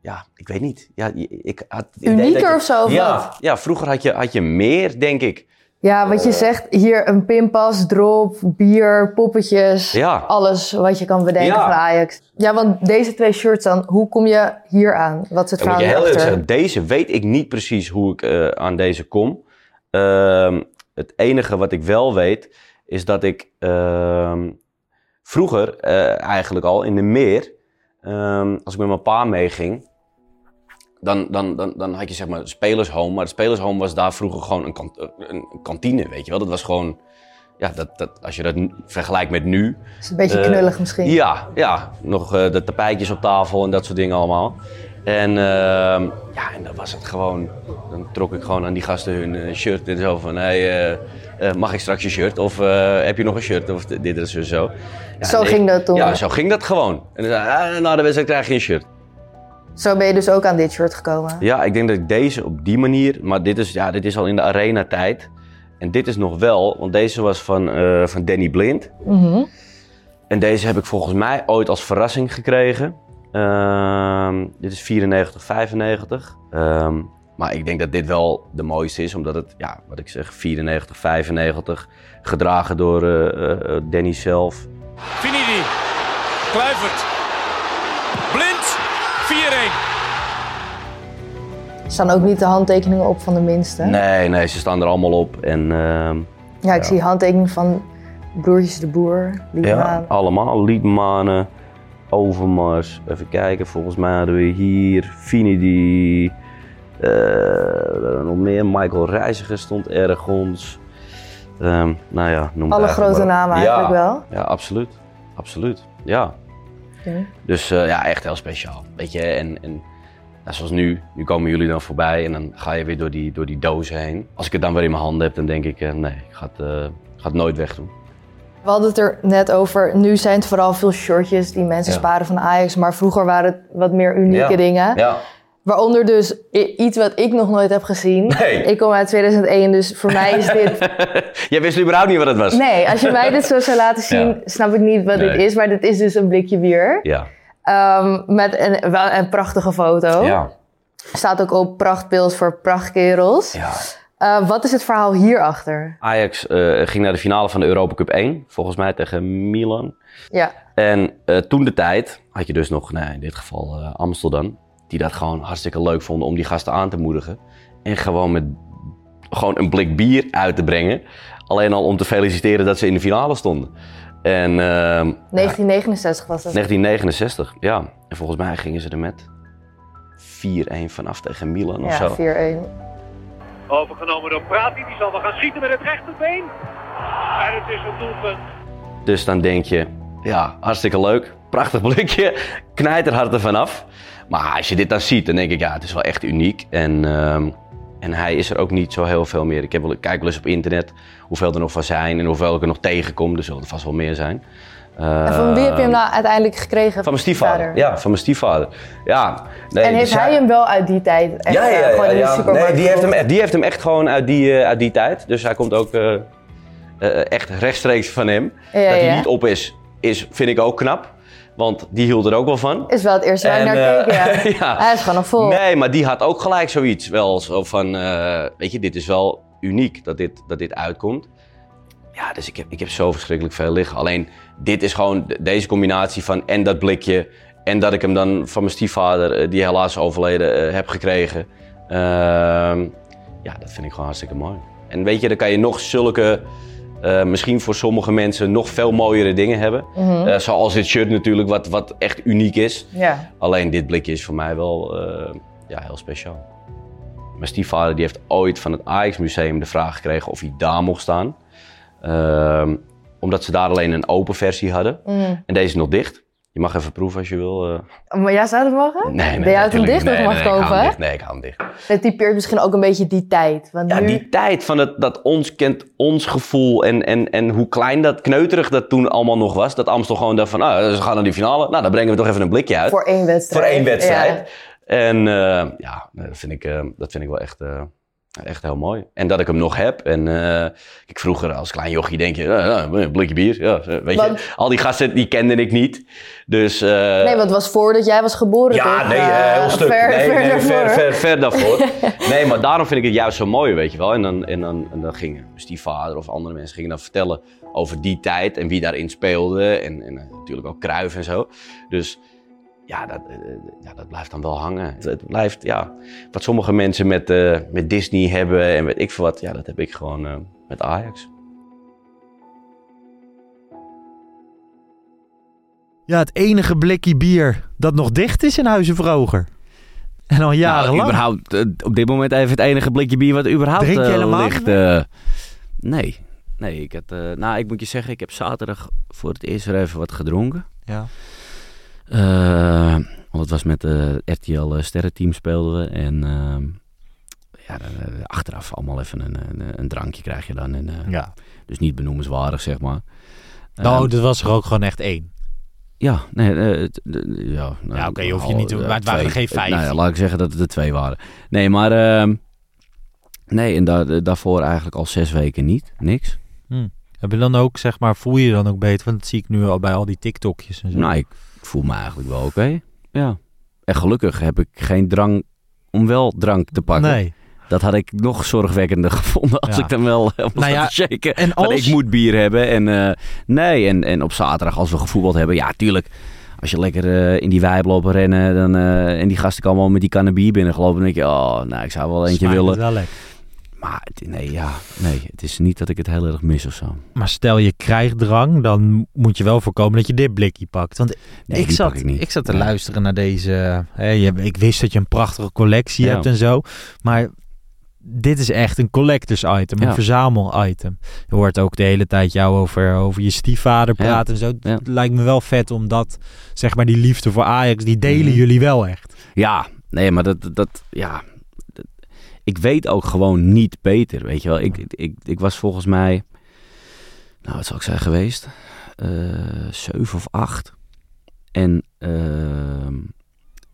ja, ik weet niet. Ja, ik had Unieker of zo, of ja, wat? Ja, vroeger had je, had je meer, denk ik. Ja, wat je zegt, hier een pinpas, drop, bier, poppetjes. Ja. Alles wat je kan bedenken Ja. van Ajax. Ja, want deze twee shirts dan, hoe kom je hier aan? Wat is het verhaal heel eerlijk zeggen, deze weet ik niet precies hoe ik eh, aan deze kom. Ehm, het enige wat ik wel weet, is dat ik ehm, vroeger eh, eigenlijk al in de meer, ehm, als ik met mijn pa meeging, dan, dan, dan, dan had je zeg maar spelershome. Maar de spelershome was daar vroeger gewoon een, kant, een een kantine, weet je wel. Dat was gewoon, ja, dat, dat, als je dat vergelijkt met nu, is een beetje eh, knullig misschien. ja, ja, nog eh, de tapijtjes op tafel en dat soort dingen allemaal. En ehm, ja, en dan was het gewoon, dan trok ik gewoon aan die gasten hun eh, shirt en zo van, hey, mag ik straks je shirt? Of heb je nog een shirt? Of dit en zo. zo. Ja, Zo ging dat toen? Ja, zo ging dat gewoon. En dan zei ah, de wedstrijd krijg je een shirt. Zo ben je dus ook aan dit shirt gekomen. Ja, ik denk dat ik deze op die manier, maar dit is, ja, dit is al in de arena tijd. En dit is nog wel, want deze was van, eh, van Danny Blind. Mhm. En deze heb ik volgens mij ooit als verrassing gekregen. Ehm, dit is 94, 95. Ehm, maar ik denk dat dit wel de mooiste is, omdat het, ja, wat ik zeg, 94, 95. Gedragen door eh, eh, Danny zelf. Finidi. Kluivert. Staan ook niet de handtekeningen op van de minste. Nee, nee, ze staan er allemaal op. En ehm, Ja, ik zie handtekeningen van broertjes de boer. ja, Liedmaan. allemaal. Liedmanen, Overmars. Even kijken, volgens mij hadden we hier Finidi. eh, nog meer. Michael Reiziger stond ergens. Ehm, nou ja, noem Alle grote maar namen ja, eigenlijk wel. Ja, absoluut. Absoluut. Ja. Dus eh, ja, echt heel speciaal. Weet je, en, en nou, zoals nu, nu komen jullie dan voorbij en dan ga je weer door die, door die dozen heen. Als ik het dan weer in mijn handen heb, dan denk ik, eh, nee, ik ga het, ik ga het nooit wegdoen. We hadden het er net over. Nu zijn het vooral veel shirtjes die mensen Ja. sparen van Ajax. Maar vroeger waren het wat meer unieke Ja. dingen. Ja. Waaronder dus iets wat ik nog nooit heb gezien. Nee. Ik kom uit 2001, dus voor mij is dit... [LAUGHS] Jij wist überhaupt niet wat het was? Nee, als je mij dit zo zou laten [LAUGHS] zien, snap ik niet wat dit is. Maar dit is dus een blikje bier. Ja. Ehm, met een, wel een prachtige foto. Ja. Staat ook op prachtpils voor prachtkerels. Ja. Eh, wat is het verhaal hierachter? Ajax eh, ging naar de finale van de Europa Cup 1, volgens mij tegen Milan. Ja. En eh, toen de tijd had je dus nog, nou, in dit geval eh, Amsterdam, die dat gewoon hartstikke leuk vonden om die gasten aan te moedigen. En gewoon met gewoon een blik bier uit te brengen. Alleen al om te feliciteren dat ze in de finale stonden. En ehm, 1969 was dat. 1969, ja. En volgens mij gingen ze er met 4-1 vanaf tegen Milan of Ja, zo. 4-1. Overgenomen door Prati. Die zal wel gaan schieten met het rechterbeen. En het is een doelpunt. Dus dan denk je, ja, hartstikke leuk. Prachtig blikje. Knijt er hard ervan af. Maar als je dit dan ziet, dan denk ik, ja, het is wel echt uniek. En ehm, En hij is er ook niet zo heel veel meer. Ik, heb wel, ik kijk wel eens op internet hoeveel er nog van zijn en hoeveel ik er nog tegenkom. Er zullen er vast wel meer zijn. En van wie heb je hem nou uiteindelijk gekregen? Van mijn stiefvader. Ja, van mijn stiefvader. Ja, nee, en heeft dus hij hem wel uit die tijd echt ja, ja, eh, ja, gewoon in de ja. Nee, die heeft, hem, echt- die heeft hem echt gewoon uit die, eh, uit die tijd. Dus hij komt ook eh, eh, echt rechtstreeks van hem. Dat hij niet op is, is, vind ik ook knap. Want die hield er ook wel van. Is wel het eerste waar ik naar keek, [LAUGHS] ja. ja. Hij is gewoon nog vol. Nee, maar die had ook gelijk zoiets. Wel zo van, eh, weet je, dit is wel uniek dat dit, dat dit uitkomt. Ja, dus ik heb, ik heb zo verschrikkelijk veel liggen. Alleen, dit is gewoon de- deze combinatie van en dat blikje... en dat ik hem dan van mijn stiefvader, eh, die helaas overleden, heb gekregen. Ehm, ja, dat vind ik gewoon hartstikke mooi. En weet je, dan kan je nog zulke... eh, misschien voor sommige mensen nog veel mooiere dingen hebben. Mhm. Eh, zoals dit shirt natuurlijk, wat, wat echt uniek is. Ja. Alleen dit blikje is voor mij wel eh, ja, heel speciaal. Mijn stiefvader die heeft ooit van het Ajax Museum de vraag gekregen of hij daar mocht staan. Ehm, omdat ze daar alleen een open versie hadden. Mm. En deze is nog dicht. Je mag even proeven als je wil. eh. Maar jij zou het mogen? Nee, nee, Ben jij het hem dicht of nee, mag nee, ik kopen, hè? dicht. Nee, ik hou hem dicht. Dat typeert misschien ook een beetje die tijd. Want Ja, nu... die tijd van het, dat ons kent ons gevoel en, en, en hoe klein dat, kneuterig dat toen allemaal nog was. Dat Amstel gewoon dacht van, ah, ze gaan naar die finale. Nou, dan brengen we toch even een blikje uit. Voor één wedstrijd. Voor één wedstrijd. Ja. En eh, ja, dat vind, ik, eh, dat vind ik wel echt, echt heel mooi. En dat ik hem nog heb. En eh, ik vroeger als klein jochie denk je, een blikje bier. Ja, eh, weet Want- je, al die gasten die kende ik niet. Dus eh, Nee, want het was voordat jij was geboren, ja, toch? nee, heel stuk. Ver, nee, ver nee, daarvoor. ver, ver, ver daarvoor. [LAUGHS] nee, maar daarom vind ik het juist zo mooi, weet je wel. En dan, en dan, en dan gingen mijn stiefvader of andere mensen gingen dan vertellen over die tijd en wie daarin speelde. En, en natuurlijk ook Kruif en zo. Dus ja dat, eh, ja, dat blijft dan wel hangen. Het, het blijft, ja, wat sommige mensen met, eh, met Disney hebben en weet ik veel wat, ja, dat heb ik gewoon eh, met Ajax. Ja, het enige blikje bier dat nog dicht is in Huizen Vroger. En al jarenlang. Nou, überhaupt, eh, op dit moment even het enige blikje bier wat überhaupt Drink je eh, helemaal ligt. niet eh, nee, nee ik, had, eh, nou, ik moet je zeggen, ik heb zaterdag voor het eerst weer even wat gedronken. Ja. Eh, want het was met de RTL eh, Sterrenteam speelden we. En ehm, ja, eh, achteraf allemaal even een, een, een drankje krijg je dan. En, eh, Ja. Dus niet benoemenswaardig, zeg maar. Nou, Ehm, dat was er ook gewoon echt één. ja, nee, eh, ja, nou, Ja, oké, je hoeft je niet te- eh, maar het waren er geen vijf. Nou laat ik zeggen dat het er twee waren. Nee, maar ehm, nee, en daar, daarvoor eigenlijk al zes weken niet, niks. Hm. Heb je dan ook, zeg maar, voel je je dan ook beter? Want dat zie ik nu al bij al die TikTokjes en zo. Nou, ik voel me eigenlijk wel oké. Ja. En gelukkig heb ik geen drang om wel drank te pakken. Nee. Dat had ik nog zorgwekkender [LAUGHS] gevonden als Ja. ik dan wel eh, Nou ja, shaken. en als- ik moet bier hebben. En eh, nee, en, en op zaterdag als we gevoetbald hebben, ja, tuurlijk. Als je lekker eh, in die wijp lopen rennen dan, en die gasten komen allemaal met die kannen bier binnengelopen, dan denk je, oh, nou, ik zou wel eentje Smaakt willen. Maar nee, ja, nee, het is niet dat ik het heel erg mis of zo. Maar stel je krijgt drang, dan moet je wel voorkomen dat je dit blikje pakt. Want Nee, ik, zat, ik niet. ik zat te Nee. luisteren naar deze... Hè, je, ik wist dat je een prachtige collectie Ja. hebt en zo. Maar dit is echt een collectors item, een Ja. verzamel item. Je hoort ook de hele tijd jou over, over je stiefvader Ja. praten en zo. Het lijkt me wel vet omdat, zeg maar, die liefde voor Ajax, die delen Mhm. jullie wel echt. Ja, nee, maar dat, dat ja. Ik weet ook gewoon niet beter, weet je wel. Ik, ik, ik, was volgens mij, nou, wat zou ik zijn geweest? Eh, zeven of acht. En ehm,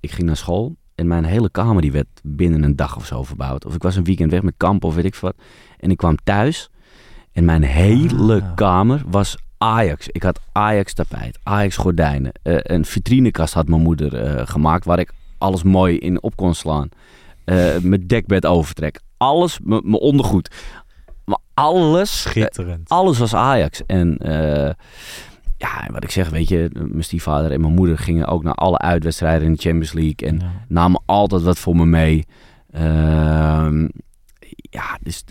ik ging naar school en mijn hele kamer die werd binnen een dag of zo verbouwd. Of ik was een weekend weg met kamp of weet ik wat. En ik kwam thuis en mijn hele Ah. kamer was Ajax. Ik had Ajax tapijt, Ajax gordijnen. Eh, een vitrinekast had mijn moeder eh, gemaakt waar ik alles mooi in op kon slaan. Eh, mijn dekbed overtrek. Alles, mijn ondergoed. Maar alles, Schitterend. eh, alles was Ajax. En eh, ja, wat ik zeg, weet je, mijn stiefvader en mijn moeder gingen ook naar alle uitwedstrijden in de Champions League. En Ja. namen altijd wat voor me mee. Ehm, ja, dus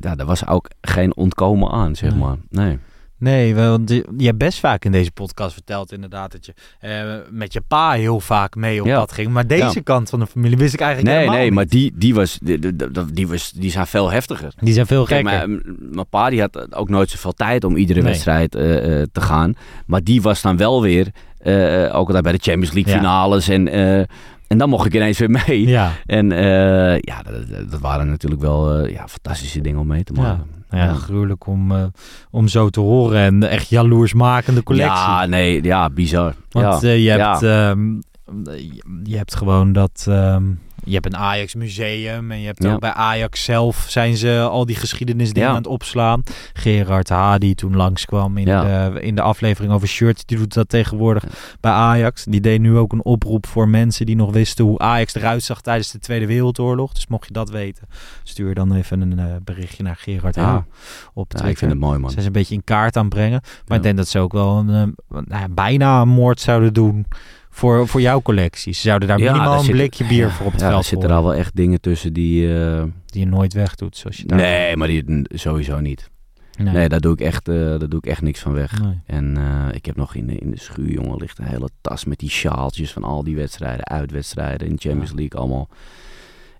ja, daar was ook geen ontkomen aan, zeg Nee. maar. Nee. Nee, want je hebt best vaak in deze podcast verteld inderdaad dat je eh, met je pa heel vaak mee op Ja. pad ging. Maar deze Ja. kant van de familie wist ik eigenlijk Nee, helemaal nee, niet. maar die, die, was, die, was, die zijn veel heftiger. Die zijn veel Kijk, gekker. mijn, pa die had ook nooit zoveel tijd om iedere Nee. wedstrijd eh, eh, te gaan. Maar die was dan wel weer, eh, ook altijd bij de Champions League Ja. finales. En, En dan mocht ik ineens weer mee. Ja. En eh, ja, dat, dat- waren natuurlijk wel eh, ja, fantastische dingen om mee te maken. Ja, ja, gruwelijk om, eh, om zo te horen. En echt jaloersmakende collectie. Ja, nee, ja, bizar. Want ja. je, hebt, ehm, je- je hebt gewoon dat... ehm, je hebt een Ajax museum en je hebt Ja. ook bij Ajax zelf zijn ze al die geschiedenisdingen Ja. aan het opslaan. Gerard H. die toen langskwam in, Ja. de, in de aflevering over shirt, die doet dat tegenwoordig bij Ajax. Die deed nu ook een oproep voor mensen die nog wisten hoe Ajax eruit zag tijdens de Tweede Wereldoorlog. Dus mocht je dat weten, stuur dan even een eh, berichtje naar Gerard H. Ja. op Ja, Twitter. ik vind het mooi, man. Ze zijn een beetje in kaart aan brengen. Maar ik denk dat ze ook wel een, eh, bijna een moord zouden doen voor, voor jouw collectie. Ze zouden daar Ja, minimaal daar een blikje bier voor op het ja, veld er zitten daar wel echt dingen tussen die... eh, Die je nooit wegdoet, zoals je daar... Nee, maar die sowieso niet. Nee. Nee, daar, doe ik echt, eh, daar doe ik echt niks van weg. Nee. En eh, ik heb nog in de, in de schuur, jongen, ligt een hele tas met die sjaaltjes van al die wedstrijden, uitwedstrijden in de Champions League allemaal.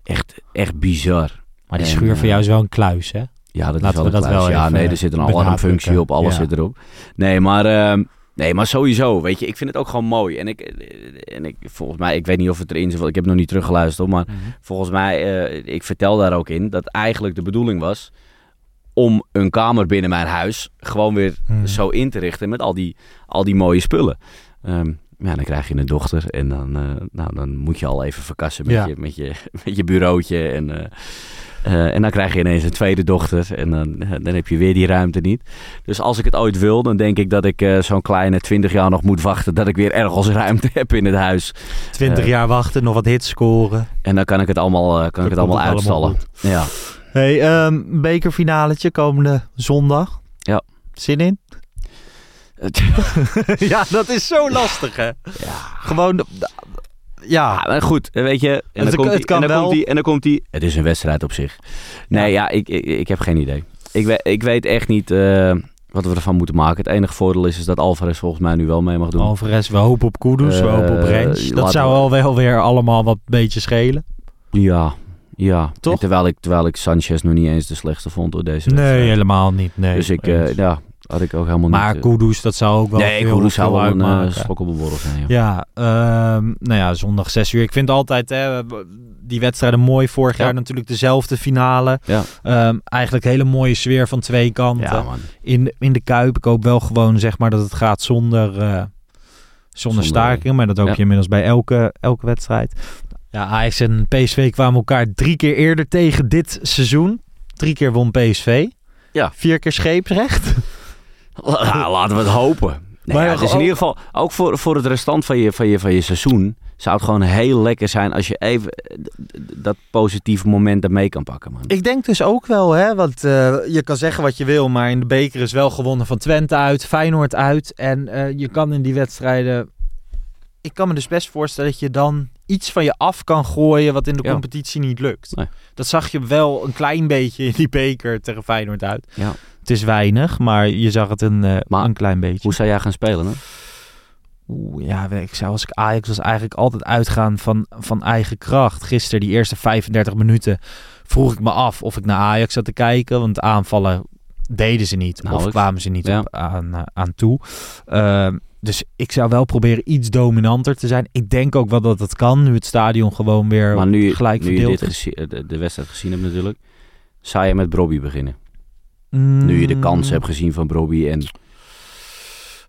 Echt, echt bizar. Maar die En, schuur voor jou is wel een kluis, hè? Ja, dat Laten is wel we dat kluis. wel Ja, nee, er zit een alarmfunctie op, alles Ja. zit erop. Nee, maar, ehm, nee, maar sowieso, weet je, ik vind het ook gewoon mooi. En ik, eh, en ik, volgens mij, ik weet niet of het erin zit, ik heb nog niet teruggeluisterd, maar Mhm. volgens mij, eh, ik vertel daar ook in, dat eigenlijk de bedoeling was om een kamer binnen mijn huis gewoon weer Mhm. zo in te richten met al die, al die mooie spullen. Ehm, ja, dan krijg je een dochter en dan, eh, nou, dan moet je al even verkassen met, Ja. je, met, je, [LAUGHS] met je bureautje. En, eh, en dan krijg je ineens een tweede dochter en dan, dan heb je weer die ruimte niet. Dus als ik het ooit wil, dan denk ik dat ik eh, zo'n kleine 20 jaar nog moet wachten dat ik weer ergens [LAUGHS] ruimte heb in het huis. 20 Eh, jaar wachten, nog wat hits scoren. En dan kan ik het allemaal, kan ik het allemaal het allemaal uitstallen. ja. Hey, ehm bekerfinaletje komende zondag. Ja. Zin in? [LAUGHS] [LAUGHS] ja, dat is zo lastig, hè? Gewoon... Ja. Ja, maar goed, eh, weet je. En Het- dan komt het die, en dan komt die, en dan komt die. Het is een wedstrijd op zich. Nee, ja, ik, ik, ik heb geen idee. Ik, weet, ik weet echt niet eh, wat we ervan moeten maken. Het enige voordeel is, is dat Alvarez volgens mij nu wel mee mag doen. Alvarez, we hopen op Kudus, we hopen op Eh, Rens. Dat laten zou we- wel wel weer allemaal wat beetje schelen. Ja, ja. Toch? En terwijl ik, terwijl ik Sanchez nog niet eens de slechtste vond door deze Nee, wedstrijd. helemaal niet. Nee, dus ik, eh, ja, had ik ook helemaal Maar niet... eh, Kudus, dat zou ook wel nee, veel, Kudus zou wel een eh, op een borrel zijn, ja. Ja, ehm, nou ja, zondag 6 uur. Ik vind altijd hè, die wedstrijden mooi. Vorig Ja. jaar natuurlijk dezelfde finale. Ja. Ehm, eigenlijk hele mooie sfeer van twee kanten. Ja, man. In, in de Kuip. Ik hoop wel gewoon zeg maar dat het gaat zonder, eh, zonder, Zonder- staking. Maar dat hoop je inmiddels bij elke, elke wedstrijd. Ja, Ajax en PSV kwamen elkaar drie keer eerder tegen dit seizoen. Drie keer won PSV. Ja. Vier keer scheepsrecht. [LAUGHS] [LAUGHS] Laten we het hopen. Nee, Maar ja, het is in ook- ieder geval, ook voor, voor het restant van je, van, je, van je seizoen, zou het gewoon heel lekker zijn als je even eh, dat positieve moment ermee kan pakken, man. Ik denk dus ook wel, hè, want eh, je kan zeggen wat je wil, maar in de beker is wel gewonnen van Twente uit, Feyenoord uit. En eh, je kan in die wedstrijden, ik kan me dus best voorstellen dat je dan iets van je af kan gooien wat in de Ja. competitie niet lukt. Nee. Dat zag je wel een klein beetje in die beker tegen Feyenoord uit. Ja. Het is weinig, maar je zag het een, eh, Maar een klein beetje. Hoe zou jij gaan spelen, hè? Oeh, ja, ik zou als ik Ajax was eigenlijk altijd uitgaan van, van eigen kracht. Gisteren, die eerste 35 minuten, vroeg ik me af of ik naar Ajax zat te kijken. Want aanvallen deden ze niet. of Nauwelijks. kwamen ze niet Ja. op, aan, eh, aan toe. Ehm, dus ik zou wel proberen iets dominanter te zijn. Ik denk ook wel dat het kan, nu het stadion gewoon weer Maar nu, gelijk nu je verdeeld dit is. gezien- de, de wedstrijd gezien hebt natuurlijk, zou je met Brobby beginnen? Nu je de kans Mm, hebt gezien van Brobby en...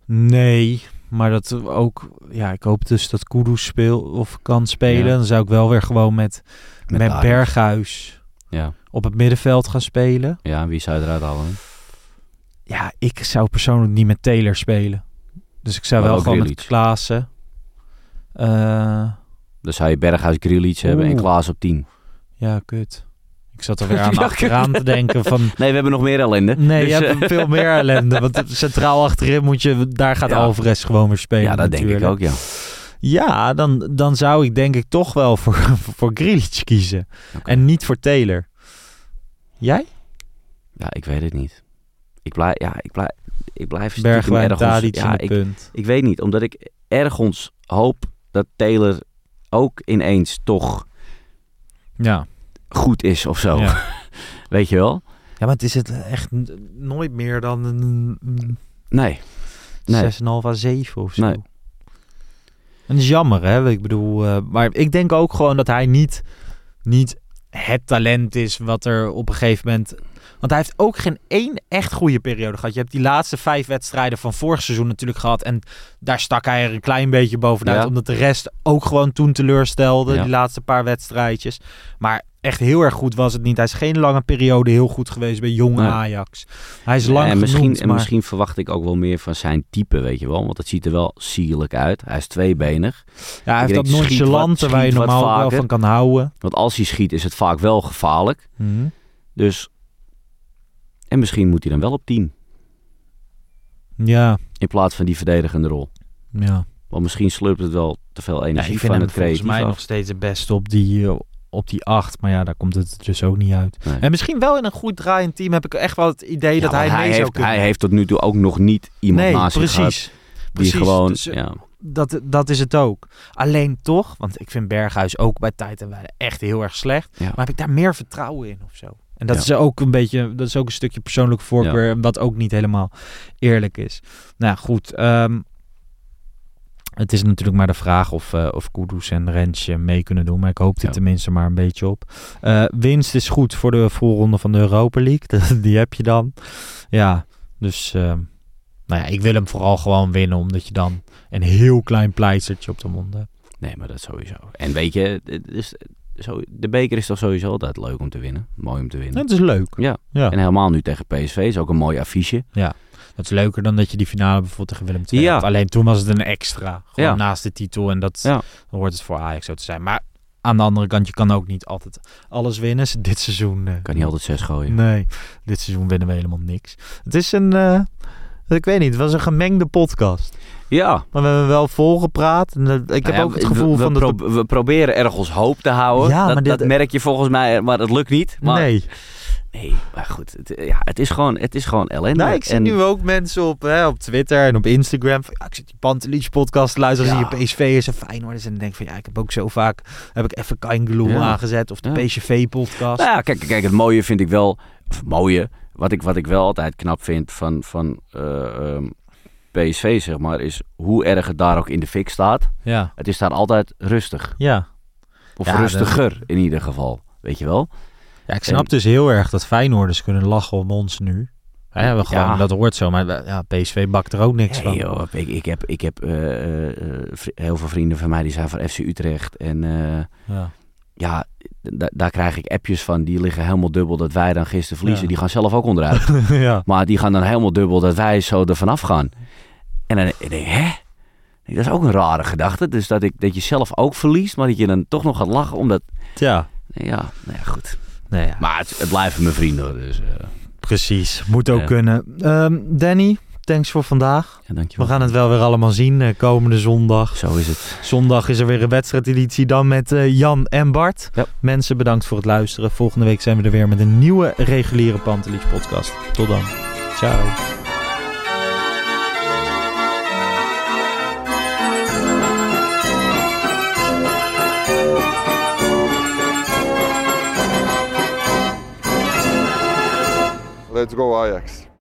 Nee, maar dat ook... Ja, ik hoop dus dat Kudus speel of kan spelen. Ja. Dan zou ik wel weer gewoon met, Met. Berghuis Ja, op het middenveld gaan spelen. ja wie zou je eruit halen? hè? Ja, ik zou persoonlijk niet met Taylor spelen. Dus ik zou Maar wel gewoon met. Klaassen. Eh, Dan zou je Berghuis Grealish hebben en. Klaas op 10. ja, kut. Ik zat er weer aan [LAUGHS] achteraan te denken van... Nee, we hebben nog meer ellende. Nee, Dus, je eh, hebt veel meer [LAUGHS] ellende. Want centraal achterin moet je... Daar gaat Ja. Alvarez gewoon weer spelen Ja, dat denk ik ook, ja. Ja, dan, dan zou ik denk ik toch wel voor, [LAUGHS] voor Grealish kiezen. En niet voor Taylor. Jij? Ja, ik weet het niet. Ik blijf, ja, ik blijf, ik blijf Bergwijn, ergens- ja, ik, punt. ik weet niet, omdat ik ergens hoop dat Taylor ook ineens toch Ja. Goed is of zo. Ja. [LAUGHS] weet je wel? Ja, maar het is het echt nooit meer dan een, Nee. Nee. 6,5 à 7 of zo. Nee. En dat is jammer, hè? Ik bedoel, eh, maar ik denk ook gewoon dat hij niet, niet het talent is wat er op een gegeven moment. Want hij heeft ook geen één echt goede periode gehad. Je hebt die laatste vijf wedstrijden van vorig seizoen natuurlijk gehad. En daar stak hij er een klein beetje bovenuit. Ja. Omdat de rest ook gewoon toen teleurstelde. Ja. Die laatste paar wedstrijdjes. Maar echt heel erg goed was het niet. Hij is geen lange periode heel goed geweest bij jonge. Ajax. Hij is lang en misschien, genoemd, en maar- misschien verwacht ik ook wel meer van zijn type, weet je wel. Want het ziet er wel sierlijk uit. Hij is tweebenig. Ja, hij Ik heeft dat nonchalante waar je normaal ook wel van kan houden. Want als hij schiet is het vaak wel gevaarlijk. Mhm. Dus... En misschien moet hij dan wel op 10. Ja, In plaats van die verdedigende rol. ja. Want misschien slurpt het wel te veel Ja, energie ik vind van het volgens creatief mij af. nog steeds het beste op die, eh, op die acht. Maar ja, daar komt het dus ook niet uit. Nee. En misschien wel in een goed draaiend team heb ik echt wel het idee Ja, dat hij mee hij zou heeft, kunnen. Hij heeft tot nu toe ook nog niet iemand nee, naast zich gehad precies. die Precies. gewoon... Dus, eh, ja. dat, dat is het ook. Alleen toch, want ik vind Berghuis ook bij tijd en wijle echt heel erg slecht. Ja. Maar heb ik daar meer vertrouwen in of zo? En dat Ja. is ook een beetje, dat is ook een stukje persoonlijke voorkeur, wat ook niet helemaal eerlijk is. Nou goed, ehm, het is natuurlijk maar de vraag of, eh of Kudus en Rensje mee kunnen doen. Maar ik hoop Ja. tenminste maar een beetje op. Eh, winst is goed voor de voorronde van de Europa League. [LAUGHS] Die heb je dan. Ja, dus ehm, nou ja, ik wil hem vooral gewoon winnen. Omdat je dan een heel klein pleistertje op de mond hebt. Nee, maar dat sowieso. En weet je, is, zo, de beker is toch sowieso altijd leuk om te winnen. Mooi om te winnen. Dat is leuk. Ja. Ja. En helemaal nu tegen PSV is ook een mooi affiche. Ja, dat is leuker dan dat je die finale bijvoorbeeld tegen Willem II Ja. had. Alleen toen was het een extra. Gewoon Ja. naast de titel. En dat Ja. dan hoort het voor Ajax zo te zijn. Maar aan de andere kant, je kan ook niet altijd alles winnen. [LAUGHS] Dit seizoen... eh, Kan niet altijd zes gooien. Nee, dit seizoen winnen we helemaal niks. Het is een... eh, ik weet niet, het was een gemengde podcast. Ja. Maar we hebben wel volgepraat. En, ik heb Nou ja, ook het we- gevoel we, van... we, dat pro- we proberen ergens hoop te houden. Ja, dat, maar dit- dat merk je volgens mij, maar dat lukt niet. Maar, Nee. Nee, maar goed. Het, ja, het, is gewoon, het is gewoon ellende. Nou, ik zie En- nu ook mensen op, hè, op Twitter en op Instagram. Van, ja, ik zit die Pantelic podcast te luisteren. Ja. Als je PSV is en. En dan denk ik van ja, ik heb ook zo vaak heb ik even Kaingeloel Ja. aangezet. Of de. PSV podcast. Nou ja, kijk, kijk, het mooie vind ik wel, of mooie, wat ik, wat ik wel altijd knap vind van, van eh, ehm, PSV, zeg maar, is hoe erg het daar ook in de fik staat. Ja. Het is daar altijd rustig. Ja. Of rustiger in ieder geval, weet je wel. Ja, ik snap dus heel erg dat Feyenoorders kunnen lachen om ons nu. We gewoon, Ja. Dat hoort zo, maar ja, PSV bakt er ook niks van. joh, ik, ik heb, ik heb eh, eh, heel veel vrienden van mij die zijn van FC Utrecht. En eh, Ja. ja, da- daar krijg ik appjes van. Die liggen helemaal dubbel dat wij dan gisteren verliezen. Ja. Die gaan zelf ook onderuit. [LAUGHS] ja. Maar die gaan dan helemaal dubbel dat wij zo er vanaf gaan. En dan denk ik, hè? Dat is ook een rare gedachte. Dus dat, ik, dat je zelf ook verliest, maar dat je dan toch nog gaat lachen. Omdat, Ja. ja, nou ja, goed. Nee, ja. Maar het, het blijven mijn vrienden. Dus, eh, Precies, moet ook Ja. kunnen. Ehm, Danny, thanks voor vandaag. ja, We dankjewel. gaan het wel weer allemaal zien eh, komende zondag. Zo is het. Zondag is er weer een wedstrijdeditie dan met eh, Jan en Bart. Ja. Mensen, bedankt voor het luisteren. Volgende week zijn we er weer met een nieuwe reguliere Pantelich podcast. Tot dan. Ciao. Let's go Ajax.